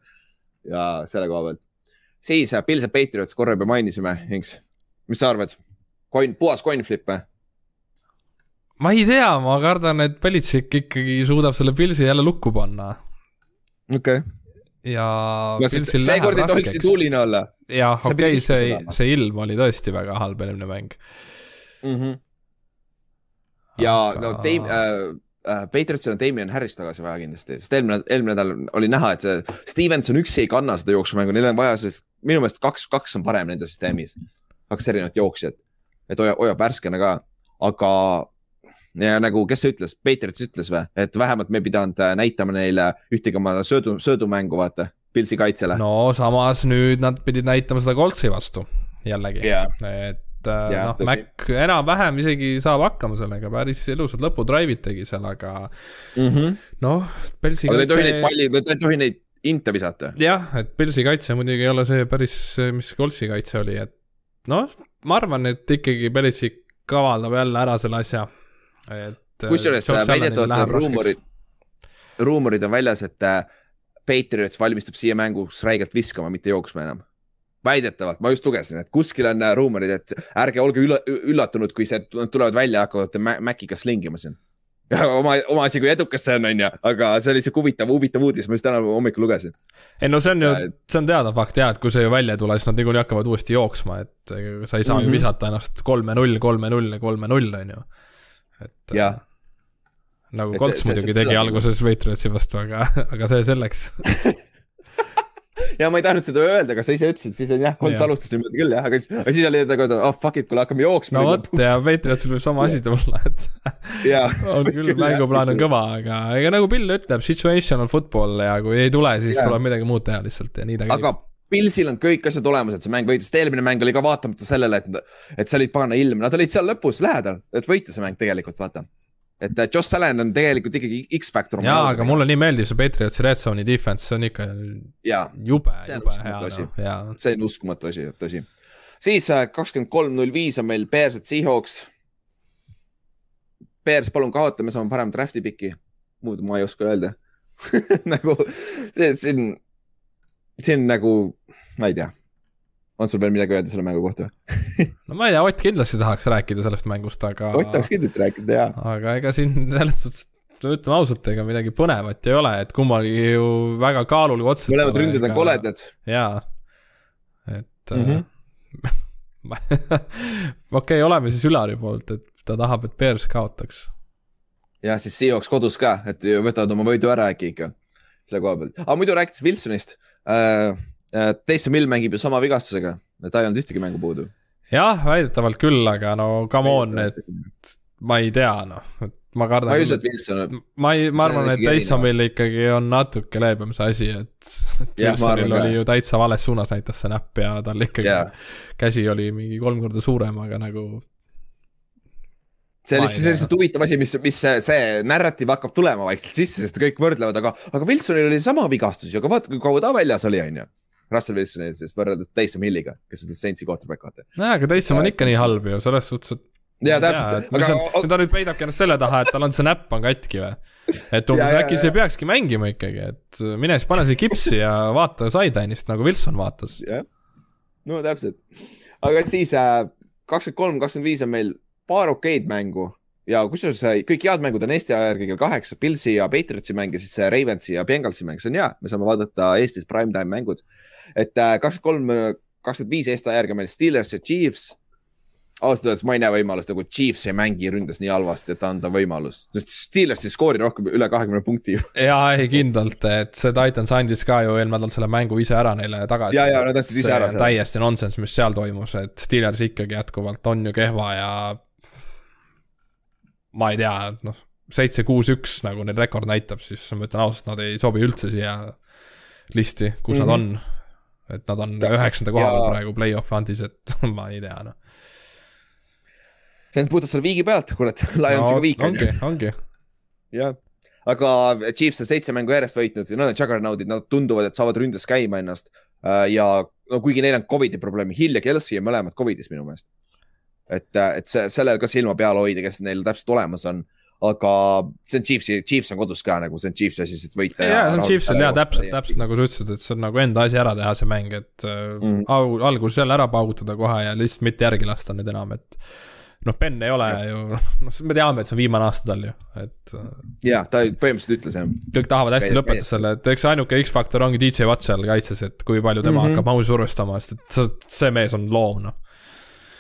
ja selle koha pealt. siis äh, Pils ja Patriots korra juba mainisime, Inks. mis sa arvad? Coin, puhas coin flip või? ma ei tea, ma kardan, et Belichik ikkagi suudab selle Pilsi jälle lukku panna. okei okay ja no, seekord ei tohiks see tuuline olla. jah, okei okay,, see, see ilm oli tõesti väga halb eelmine mäng mm. -hmm. ja Aga... no Dame äh,, äh, Patriotsil on Damien Harris tagasi vaja kindlasti, sest eelmine, eelmine nädal oli näha, et see Stevenson üksi ei kanna seda jooksumängu, neil on vaja, sest minu meelest kaks, kaks on parem nende süsteemis. kaks erinevat jooksjat, et hoiab, hoiab värskena ka, aga ja nagu, kes see ütles, Patriots ütles või, et vähemalt me ei pidanud äh, näitama neile ühtegi oma söödu, söödumängu, vaata, Pilsi kaitsele. no samas nüüd nad pidid näitama seda Coltsi vastu jällegi yeah., et äh, yeah, noh, Mac enam-vähem isegi saab hakkama sellega, päris ilusad lõpudrive'id tegi seal, aga mm -hmm. noh, Pilsi kaitse. ei tohi neid palli, ei tohi neid inte visata. jah, et Pilsi kaitse muidugi ei ole see päris, mis Coltsi kaitse oli, et noh, ma arvan, et ikkagi Belichik kavaldab jälle ära selle asja. Äh, kusjuures väidetavalt ruumorid, ruumorid on väljas, et äh, Patriots valmistub siia mänguks räigelt viskama, mitte jooksma enam väidetavalt, ma just lugesin, et kuskil on äh, ruumorid, et ärge olge üllatunud, kui see, nad tulevad välja, hakkavad Maciga slingima siin. <laughs> ja oma, oma asi, kui edukas see on, on ju, aga see oli sihuke huvitav, huvitav uudis, ma just täna hommikul lugesin. ei no see on ju, see on teada fakt jah, et kui see ju välja ei tule, siis nad niikuinii hakkavad uuesti jooksma, et sa ei saa mm -hmm. ju mhm. visata ennast kolme-null, kolme-null ja kolme-null, on ju et ja. nagu Colts muidugi tegi seda... alguses Patriotsi vastu, aga, aga see selleks <laughs> ja ma ei tahtnud seda öelda, aga sa ise ütlesid, siis on jah, Colts alustas niimoodi küll jah, aga siis, aga siis oli nagu, oh fuck it, kuule hakkame jooksma. no vot ja Patriotsil võib sama asi tulla, et <laughs> on küll, <laughs> mänguplaan on kõva, aga ega nagu Bill ütleb, situational football ja kui ei tule, siis ja. tuleb midagi muud teha lihtsalt ja nii ta käib. aga Pilsil on kõik asjad olemas, et see mäng võitis, eelmine mäng oli ka vaatamata sellele, et, et see oli pagana ilm, nad olid seal lõpus lähedal, et võita see mäng tegelikult, vaata. et äh, Josh Allan on tegelikult ikkagi X-faktor. jaa, aga mulle nii meeldib see Patriotsi red zone'i defense, see on ikka ja, jube, jube hea, noh, jaa. see on uskumatu asi, tõsi. siis äh, kakskümmend kolm, null viis on meil Bears, et Seahawks. Bears, palun kaota, me saame parem draft'i piki. muud ma ei oska öelda <laughs> nagu see siin see on nagu, ma ei tea, on sul veel midagi öelda selle mängu kohta <laughs> no ma ei tea, Ott kindlasti tahaks rääkida sellest mängust, aga. Ott tahaks kindlasti rääkida, jaa. aga ega siin selles suhtes, ütleme ausalt, ega midagi põnevat ei ole, et kummagi ju väga kaalul otsad. mõlemad ründed on koledad. jaa, et mm. -hmm. <laughs> okei okay,, oleme siis Ülari poolt, et ta tahab, et Bears kaotaks. jah, siis Seahawks kodus ka, et võtavad oma võidu ära äkki ikka selle koha pealt, aga muidu rääkides Wilsonist äh,. äh Taysom Hill mängib ju sama vigastusega, ta ei olnud ühtegi mängu puudu. jah, väidetavalt küll, aga no come on, et ma ei tea, noh, et ma kardan. ma ei usu, et Wilson. ma ei, ma arvan, et Taysomil ikkagi on natuke leebem see asi, et. <laughs> Wilsonil oli ju täitsa vales suunas näitas see näpp ja tal ikkagi yeah. käsi oli mingi kolm korda suurem, aga nagu see on lihtsalt, see on lihtsalt huvitav asi, mis, mis see, see narratiiv hakkab tulema vaikselt sisse, sest kõik võrdlevad, aga, aga Wilsonil oli sama vigastus ju, aga vaata, kui kaua ta väljas oli, on ju. Russell Wilsonil siis võrreldes Taysom Hilliga, kes on siis Saintsi quarterback, vaata. nojah, aga Taysom on ikka nii halb ju, selles suhtes, et ja täpselt, aga. kui ta nüüd peidabki ennast selle taha, et tal on see näpp on katki või? et umbes äkki see peakski mängima ikkagi, et mine siis pane see kipsi ja vaata sideline'ist nagu Wilson vaatas. jah, no täpselt, aga siis äh, kakskümmend kolm, kakskümmend viis on meil paar okeid mängu ja kusjuures äh, kõik head mängud on Eesti aja järgi kell kaheksa, Pilsi ja Patriotsi mäng ja siis see Ravensi ja Bengalsi mäng, see on hea, me saame vaadata Eestis primetime mängud. et äh, kakskümmend kolm, kakskümmend viis Eesti aja järgi on meil Steelers ja Chiefs. ausalt öeldes ma ei näe võimalust nagu Chiefs ei mängi ründes nii halvasti, et anda võimalus, sest Steelers ei skoori rohkem üle kahekümne punkti ju. jaa, ei kindlalt, et see Titans andis ka ju eelmine nädal selle mängu ise ära neile tagasi. ja, ja nad andsid ise ära. täiesti nonsense, mis seal toimus, et Steelers ikkagi jätkuvalt on ju kehva ja. Ma ei tea, noh, seitse, kuus, üks nagu neil rekord näitab, siis ma ütlen ausalt, nad ei sobi üldse siia listi, kus mm -hmm. nad mhm. on. et nad on üheksanda koha peal praegu play-off andis, et <laughs> ma ei tea, noh see puudutab selle viigi pealt, kurat, <laughs> Lionsiga no, viik. ongi, ongi. jah, aga Chiefs on seitse mängu järjest võitnud ja nad on juggernautid, nad tunduvad, et saavad ründes käima ennast. Äh, ja no kuigi neil on Covidi probleemi, Hill ja Kelsey on mõlemad Covidis minu meelest. Et, äh, et see, sellel ka silma peal hoida, kes neil täpselt olemas on aga see on Chiefsi, Chiefs on kodus ka nagu, see on Chiefsi asi, lihtsalt võita. ja, see on Chiefsil ja täpselt, täpselt nagu sa ütlesid, et see on nagu enda asi ära teha, see mäng, et mm. -hmm. alguses jälle ära paugutada kohe ja lihtsalt mitte järgi lasta nüüd enam, et noh, Ben ei ole ju, noh, me teame, et see on viimane aasta tal ju, et. Äh, jah, ta põhimõtteliselt ütles jah. kõik tahavad hästi lõpetada selle, et eks ainuke X-faktor ongi DJ Watt seal kaitses, et kui palju tema mm -hmm. hakkab mahu survestama, sest et see, see mees on loom, noh.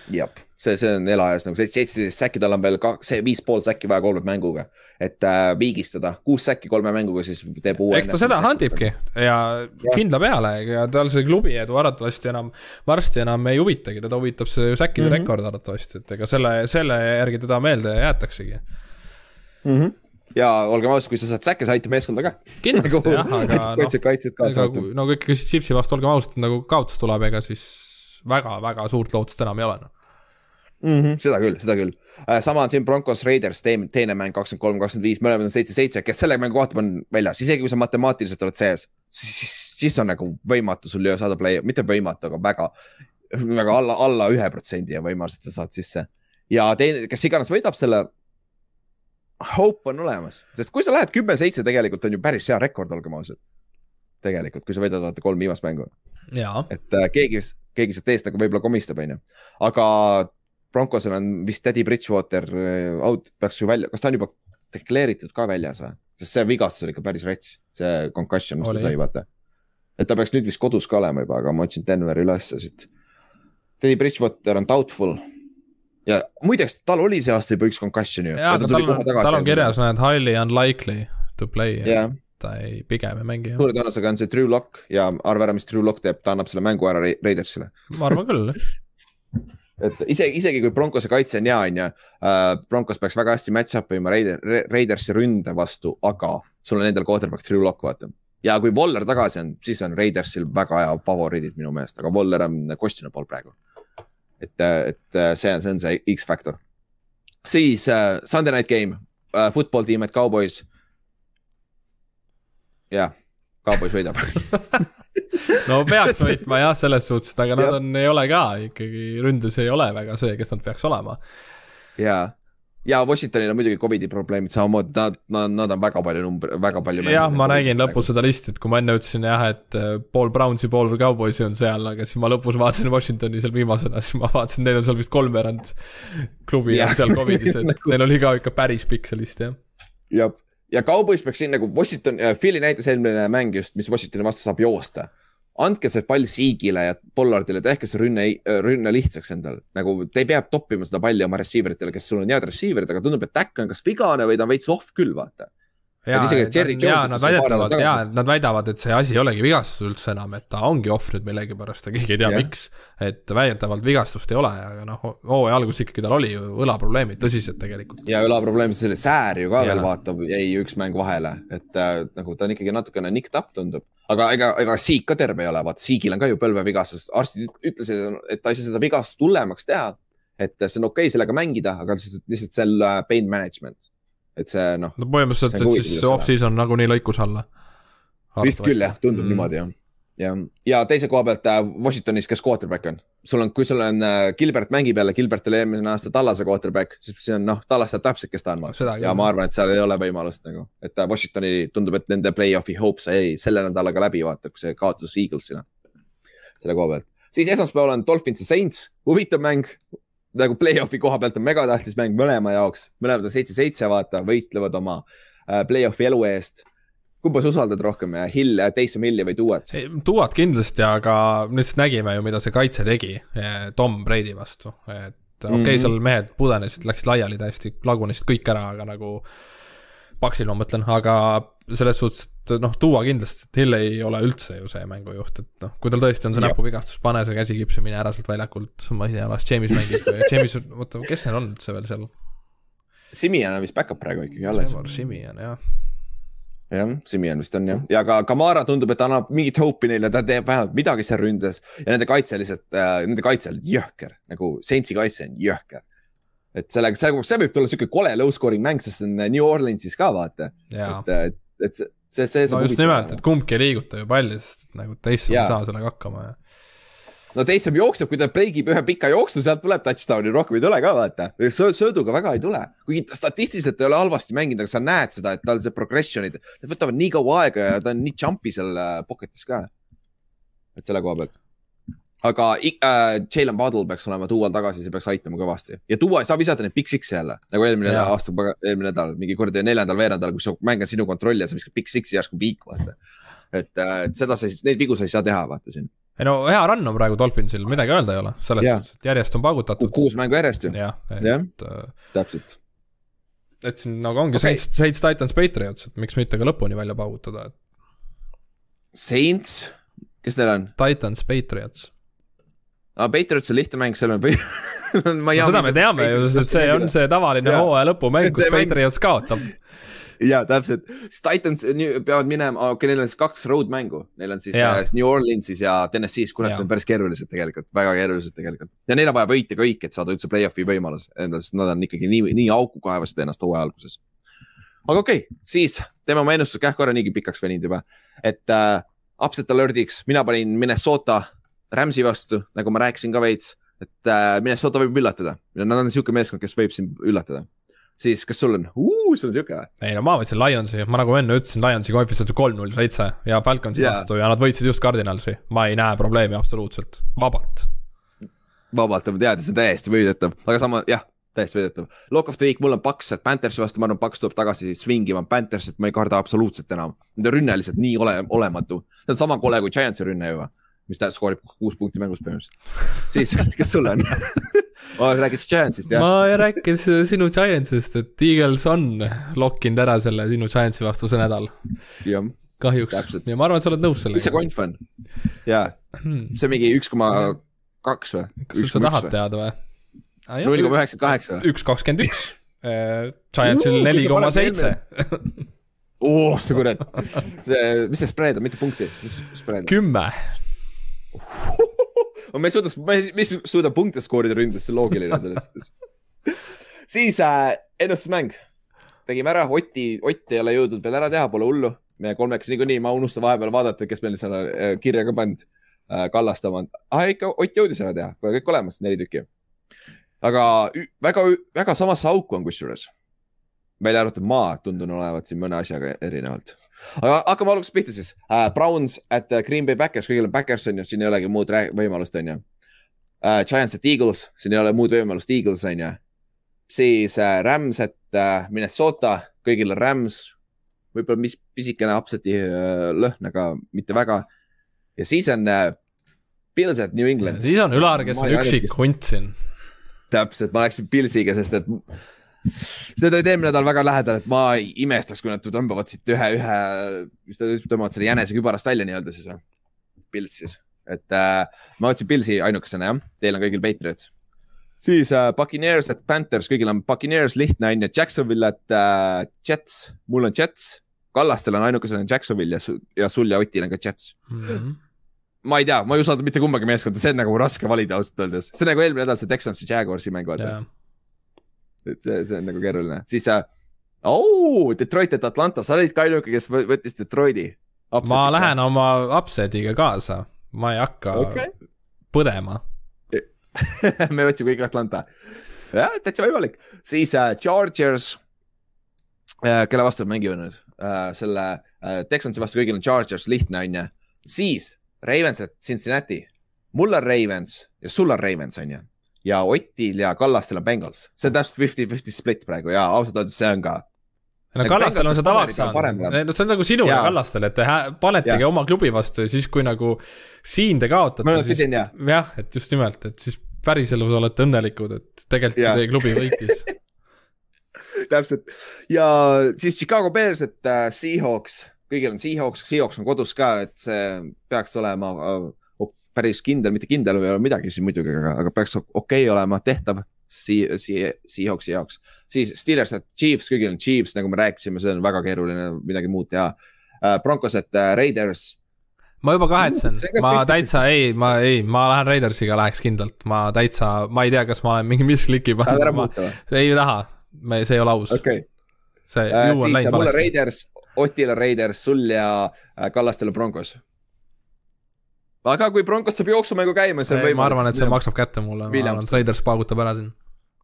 jah see, see on elajas nagu seitseteist säkki, tal on veel kaks, viis pool säkki vaja kolme mänguga. et äh, viigistada, kuus säkki kolme mänguga, siis teeb uue. eks ta seda handibki ja, ja kindla peale ja tal see klubi edu arvatavasti enam, varsti enam ei huvitagi, teda huvitab see säkkide mm -hmm. rekord arvatavasti, et ega selle, selle järgi teda meelde jäetaksegi mm. -hmm ja olgem ausad, kui sa saad säkke, see aitab meeskonda ka. kindlasti nagu, jah, aga noh. kaitsjad, kaitsjad ka saavad. no kui ikkagi Chipsi vastu, olgem ausad, nagu kaotus tuleb, ega siis väga-väga suurt lootust enam ei ole noh mm. -hmm, seda küll, seda küll. Äh, sama on siin Broncos Raiders, teine mäng kakskümmend kolm, kakskümmend viis, mõlemad on seitse-seitse, kes selle mängu vaatab, on väljas, isegi kui sa matemaatiliselt oled sees, siis, siis on nagu võimatu sul saada play, mitte võimatu, aga väga, väga alla, alla ühe protsendi on võimalus, et sa saad sisse. ja teine, kes iganes võidab selle. Hope on olemas, sest kui sa lähed kümme-seitse, tegelikult on ju päris hea rekord, olgem ausad. tegelikult, kui sa võidad vaata kolm viimast mängu. et äh, keegi, keegi sealt eest nagu võib-olla komistab, onju, aga Broncosel on vist Teddy Bridgewater äh, out, peaks ju välja, kas ta on juba deklareeritud ka väljas või? sest see vigastus oli ikka päris rets, see concussion, mis ta sai, vaata. et ta peaks nüüd vist kodus ka olema juba, aga ma otsin Denveri ülesse siit. Teddy Bridgewater on doubtful. ja muideks, tal oli see aasta juba üks concussion ju. jaa, aga tal on, tal on kirjas, näed, highly unlikely to play yeah.. ta ei, pigem ei mängi. suure tõenäosusega on see Drew Lock ja arva ära, mis Drew Lock teeb, ta annab selle mängu ära Raidersile. ma arvan küll <laughs> et isegi, isegi kui Broncose kaitse on hea, on ju, äh, Broncos peaks väga hästi match-up ima Raider, Raidersi ründe vastu, aga sul on endal quarterback Drew Lock, vaata. ja kui Waller tagasi on, siis on Raidersil väga hea favoriidid minu meelest, aga Waller on questionable praegu. et, et see on, see on see X-faktor. siis uh, Sunday night game uh,, football tiim, et Cowboys. jah, Cowboys võidab <laughs> no peaks <laughs> võitma jah, selles suhtes, aga nad on, ei ole ka ikkagi, ründes ei ole väga see, kes nad peaks olema. ja, ja Washingtonil on muidugi Covidi probleemid samamoodi, nad, nad, nad on väga palju numbri, väga palju. jah, ma nägin lõpus seda listi, et kui ma enne ütlesin jah, et äh, pool Brownsi, pool Cowboysi on seal, aga siis ma lõpus vaatasin Washingtoni seal viimasena, siis ma vaatasin, neil on seal vist kolmveerand klubi on seal Covidis, et <laughs> nagu neil oli ka ikka päris pikk see list jah. jah ja Cowboys peaks siin nagu Washington äh,, Philly näitas eelmine mäng just, mis Washingtoni vastu saab joosta andke see pall Siigile ja Pollardile, tehke see rünne, rünne lihtsaks endal. nagu te ei pea toppima seda palli oma receiver itele, kes sul on head receiver'id, aga tundub, et Tack on kas vigane või ta on veits off küll, vaata ja, ja nad väidetavalt ja nad väidavad, et see asi ei olegi vigastus üldse enam, et ta ongi off nüüd millegipärast ja keegi ei tea, miks. et väidetavalt vigastust ei ole, aga noh, hooaja alguses ikkagi tal oli ju õlaprobleemid tõsised tegelikult. ja õlaprobleemid, selle säär ju ka ja. veel vaatab, jäi üks mäng vahele, et äh, nagu ta on ikkagi natukene nicked up tundub. aga ega, ega Siik ka terve ei ole, vaata Siigil on ka ju põlvevigastus, arstid ütlesid, et ta ei saa seda vigastust hullemaks teha. et see on okei okay sellega mängida, aga lihtsalt, lihtsalt selle pain management et see noh. no põhimõtteliselt, et siis off-season nagunii lõikus alla. vist küll jah, tundub mm. niimoodi jah. ja, ja teise koha pealt äh, Washingtonis, kes quarterback on? sul on, kui sul on äh, Gilbert mängib jälle, Gilbert oli eelmisel aastal Tallase quarterback, siis see on noh, Tallas teab täpselt, kes ta on. ja ma arvan, et seal ei ole võimalust nagu, et äh, Washingtoni tundub, et nende play-off'i hope sai selle nädalaga läbi, vaata, kui see kaotus Eaglesile. selle koha pealt, siis esmaspäeval on Dolphins ja Saints, huvitav mäng, nagu play-off'i koha pealt on megatähtis mäng mõlema jaoks, mõlemad on seitse-seitse, vaata, võistlevad oma äh, play-off'i elu eest. kumba sa usaldad rohkem, äh, Hill, äh, Taysom Hilli või Duat? Duat kindlasti, aga lihtsalt nägime ju, mida see kaitse tegi Tom Brady vastu, et okei okay, mm -hmm., seal mehed pudenesid, läksid laiali täiesti, lagunesid kõik ära, aga nagu Paksil ma mõtlen, aga selles suhtes, et noh, tuua kindlasti, et Hill ei ole üldse ju see mängujuht, et noh, kui tal tõesti on see näpuvigastus, pane see käsi kipsi, mine ära sealt väljakult, ma ei tea, las James mängib või <laughs> James, oota, kes neil on üldse veel seal? Simian on vist back-up praegu ikkagi alles. Simian, jah jah, Simian vist on jah, ja ka Kamara tundub, et annab mingit hoopi neile, ta teeb vähemalt midagi seal ründes ja nende kaitse lihtsalt äh,, nende kaitse on jõhker, nagu Saintsi kaitse on jõhker. et sellega, see, see võib tulla siuke kole low scoring mäng, sest see on New Orleansis ka vaata. et, et, et see, see, see. no just nimelt, et kumbki ei liiguta ju palli, sest nagu teistsugune ei saa sellega hakkama ja no Taysom jookseb, kui ta breigib ühe pika jooksu, sealt tuleb touchdown'i, rohkem ei tule ka vaata. sööduga väga ei tule, kuigi statistiliselt ei ole halvasti mänginud, aga sa näed seda, et tal see progression'id, need võtavad nii kaua aega ja ta on nii jumpy seal äh, pocket'is ka. et selle koha pealt. Aga äh, Jalen Waddle peaks olema tuual tagasi, see peaks aitama kõvasti ja tuua ei saa visata neid big six'e jälle nagu eelmine ja. aasta, eelmine nädal, mingi kord neljandal veerandal, kus mäng on sinu kontrolli ja sa viskad big six'i järsku viik vaata. et äh, seda sa siis, neid vigu sa ei saa teha, vaata siin ei no hea run on praegu Dolphinsil, midagi öelda ei ole, selles suhtes, et järjest on paugutatud. kuus mängu järjest ju. jah, et ja, täpselt. et siin nagu ongi okay. Saints, Saints, Titans, Patriots, et miks mitte ka lõpuni välja paugutada, et. Saints, kes neil on? Titans, Patriots. Aa, Patriots on lihtne mäng, seal on <laughs> ma no, seda me teame ju, sest see on see tavaline hooaja lõpumäng, kus Patriots kaotab. <laughs> Ja täpselt, siis Titans peavad minema, okei okay,, neil on siis kaks road mängu, neil on siis ja. äh, New Orleansis ja Tennessee's, kurat, need on päris keerulised tegelikult, väga keerulised tegelikult. ja neil on vaja võita kõik, et saada üldse play-off'i võimalus sest nad on ikkagi nii, nii auku kaevasid ennast hooaja alguses. aga okei okay,, siis teeme oma ennustuse kähku ära, niigi pikaks veninud juba, et äh, upset alert'iks, mina panin Minnesota Rams'i vastu, nagu ma rääkisin ka veits, et äh, Minnesota võib üllatada, nad on niisugune meeskond, kes võib siin üllatada siis kas sul on, sul on sihuke või? ei no ma võtsin Lionsi, ma nagu enne ütlesin, Lionsi koefitsient on kolm null seitse ja Falconsi yeah. vastu ja nad võitsid just Cardinalsi, ma ei näe probleemi absoluutselt, vabalt. vabalt on teada, see on täiesti võidetav, aga sama jah, täiesti võidetav. Lock of the week, mul on Paks, et Panthersi vastu, ma arvan, Paks tuleb tagasi swingima, Panthersit ma ei karda absoluutselt enam. Nende rünne lihtsalt nii ole, olematu, see on sama kole kui Giantsi rünne juba mis ta skoorib kuus punkti mängus põhimõtteliselt. siis, <laughs> kes sul on ma räägid Giantsist, jah? ma rääkisin sinu Giantsist, et Eagles on lokkinud ära selle sinu Giantsi vastuse nädal. kahjuks, ja ma arvan, et sa oled nõus sellega. mis see konf on? jaa, hmm. see on mingi üks koma kaks või? kas sa tahad teada või? null koma üheksakümmend kaheksa või? üks kakskümmend üks. Giantsil neli koma seitse. oh, sa kurat, see, mis see spread on, mitu punkti? kümme me ei suuda, me ei, suuda punkte skoorida ründes, see on loogiline selles suhtes. <laughs> siis äh, ennustusmäng, tegime ära, Oti, Ott ei ole jõudnud veel ära teha, pole hullu. me kolmekesi niikuinii, ma unustan vahepeal vaadata, kes meil seal äh, kirja ka pannud äh,, kallastama. ah ikka, Ott jõudis ära teha, pole kõik olemas, neli tükki. aga väga, väga samasse auku on kusjuures. välja arvatud ma tundun olevat siin mõne asjaga erinevalt aga hakkame algusest pihta siis uh,. Browns at uh, Green Bay Backers, kõigil on Backers on ju, siin ei olegi muud võimalust, on ju uh,. Giants at Eagles, siin ei ole muud võimalust, Eagles on ju. siis uh, Rams at uh, Minnesota, kõigil on Rams. võib-olla mis pisikene upset'i uh, lõhn, aga mitte väga. ja siis on uh, Bills at New England. siis on Ülar, kes on üksik hunt siin. täpselt, ma läksin Billsiga, sest et Need olid eelmine nädal väga lähedal, et ma imestaks, kui nad tõmbavad siit ühe, ühe, mis ta tõmbavad selle jänese kübarast välja nii-öelda siis või? Pils siis, et äh, ma võtsin Pilsi ainukesena jah, teil on kõigil Patriots. siis äh, Buccaneers at Panthers, kõigil on Buccaneers lihtne on ju, Jacksonville at äh, Jets, mul on Jets. Kallastel on ainukesena Jacksonville ja, ja sul ja Otil on ka Jets mm. -hmm ma ei tea, ma ei usalda mitte kumbagi meeskonda, see on nagu raske valida ausalt öeldes, see on nagu eelmine nädal see Texansi Jaguarsi mäng vaata yeah et see, see on nagu keeruline, siis äh, oh, Detroit, et Atlanta, sa olid ka ainuke, kes võttis Detroiti. ma lähen oma upset'iga kaasa, ma ei hakka okay. põdema <laughs> me võtsime kõik Atlanta. jah, täitsa võimalik, siis äh, Chargers äh,, kelle vastu nad mängivad nüüd äh,, selle äh, Texansi vastu kõigil on Chargers, lihtne on ju. siis Ravens, et Cincinnati, mul on Ravens ja sul on Ravens on ju ja Otil ja Kallastel on Bengals, see on täpselt fifty-fifty split praegu ja ausalt öeldes see on ka. no Kallastel on see tavaks saanud, no see on nagu sinul ja Kallastel, et te panetegi ja. oma klubi vastu ja siis, kui nagu siin te kaotate, siis jah, et just nimelt, et siis päriselus olete õnnelikud, et tegelikult teie klubi võitis. <laughs> Täpselt. Ja siis Chicago Bears, et äh, Seahawks, kõigil on Seahawks, Seahawks on kodus ka, et see peaks olema äh, päris kindel, mitte kindel ei ole midagi siin muidugi, aga, aga peaks okei okay olema, tehtav Sea-, Sea-, Seahawksi jaoks. siis Steelers, et Chiefs, kõigil on Chiefs, nagu me rääkisime, see on väga keeruline midagi muud teha uh,. Broncos, et uh, Raiders. ma juba kahetsen, ma täitsa ei, ma ei, ma lähen Raidersiga läheks kindlalt, ma täitsa, ma ei tea, kas ma olen mingi miskliki pannud. ei taha, me, see ei ole aus okay.. see uh, ju on läinud valesti. Raiders, Otile Raiders, sul ja uh, Kallastele Broncos aga kui Broncos saab jooksumängu käima, siis on võimalik. ma arvan, et see maksab kätte mulle, ma arvan, et Raiders paugutab ära siin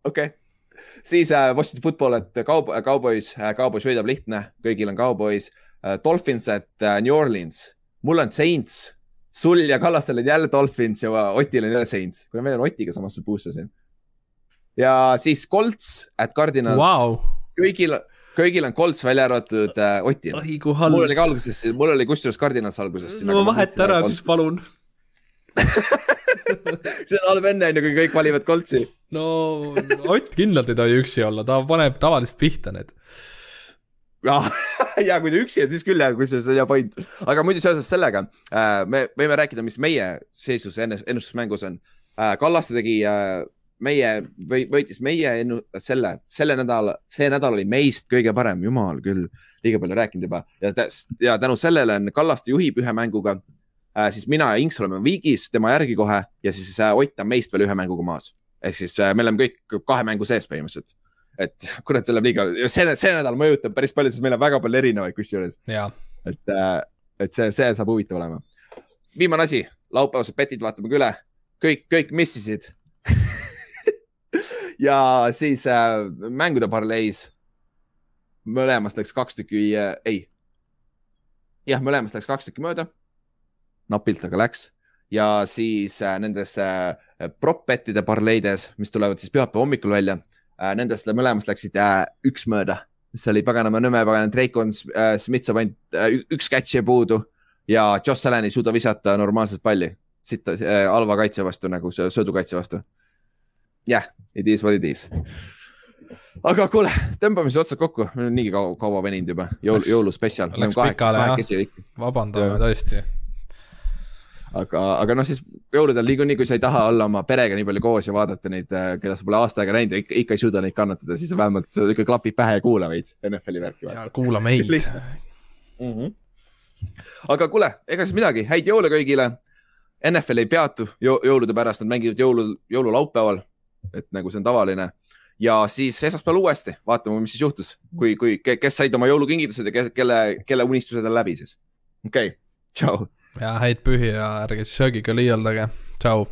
okei okay. siis äh, Washington Football, et Cowboy, äh, Cowboys äh,, Cowboys võidab lihtne, kõigil on Cowboys äh,. Dolphins, et äh, New Orleans, mul on Saints, sul ja Kallastel on jälle Dolphins ja Otil on jälle Saints, kuna meil on Otiga samas booster siin. ja siis Colts, et Cardinals wow., kõigil kõigil on Colts välja arvatud äh, Otil. mul oli ka alguses, mul oli kusjuures Cardinals alguses. no vaheta ära siis palun <laughs> see on halb enne, onju, kui kõik valivad Coltsi. no Ott kindlalt ei tohi üksi olla, ta paneb tavaliselt pihta need <laughs> ja kui ta üksi on, siis küll jah, kusjuures on hea point. aga muidu seoses sellega äh, me võime rääkida, mis meie seisus ennustusmängus on. Äh, Kallaste tegi, äh, meie või võitis meie ennu-, selle, selle nädala, see nädal oli meist kõige parem, jumal küll, liiga palju rääkinud juba ja, ja tänu sellele on Kallaste juhib ühe mänguga äh,, siis mina ja Inks oleme viigis tema järgi kohe ja siis äh, Ott on meist veel ühe mänguga maas. ehk siis äh, me oleme kõik kahe mängu sees põhimõtteliselt. et <laughs> kurat, see läheb liiga, see, see nädal mõjutab päris palju, sest meil on väga palju erinevaid kusjuures. et äh,, et see, see saab huvitav olema. viimane asi, laupäevased petid vaatame ka üle, kõik, kõik missisid ja siis äh, mängude parleis mõlemast läks kaks tükki äh,, ei. jah, mõlemast läks kaks tükki mööda napilt, aga läks. ja siis äh, nendes äh, prop-bettide parleides, mis tulevad siis pühapäeva hommikul välja äh,, nendest mõlemast läksid äh, üks mööda. see oli paganama nõme, paganama Dracon äh, Smith saab ainult äh, üks catch'i puudu ja Josh Allan ei suuda visata normaalset palli. sitta äh,, halva kaitse vastu nagu söödukaitse vastu. Jah yeah,, it is what it is. Aga kuule, tõmbame siis otsad kokku, meil on niigi kaua, kaua veninud juba, jõul, jõuluspetsial. Läks pikale jah, vabandame tõesti. Aga, aga noh, siis jõuludel niikuinii, kui sa ei taha olla oma perega nii palju koos ja vaadata neid, äh, keda sa pole aasta aega näinud ja ikka, ikka ei suuda neid kannatada, siis vähemalt ikka klapib pähe ja kuula veits NFL-i värki. kuula meid. <laughs> Mm. -hmm. aga kuule, ega siis midagi, häid jõule kõigile. NFL ei peatu jõulude pärast, nad mängivad jõulu, jõululaupäeval, et nagu see on tavaline ja siis esmaspäeval uuesti vaatame, mis siis juhtus, kui, kui, kes said oma jõulukingitused ja kelle, kelle unistused on läbi siis. okei okay., tšau ja häid pühi ja ärge söögiga liialdage, tšau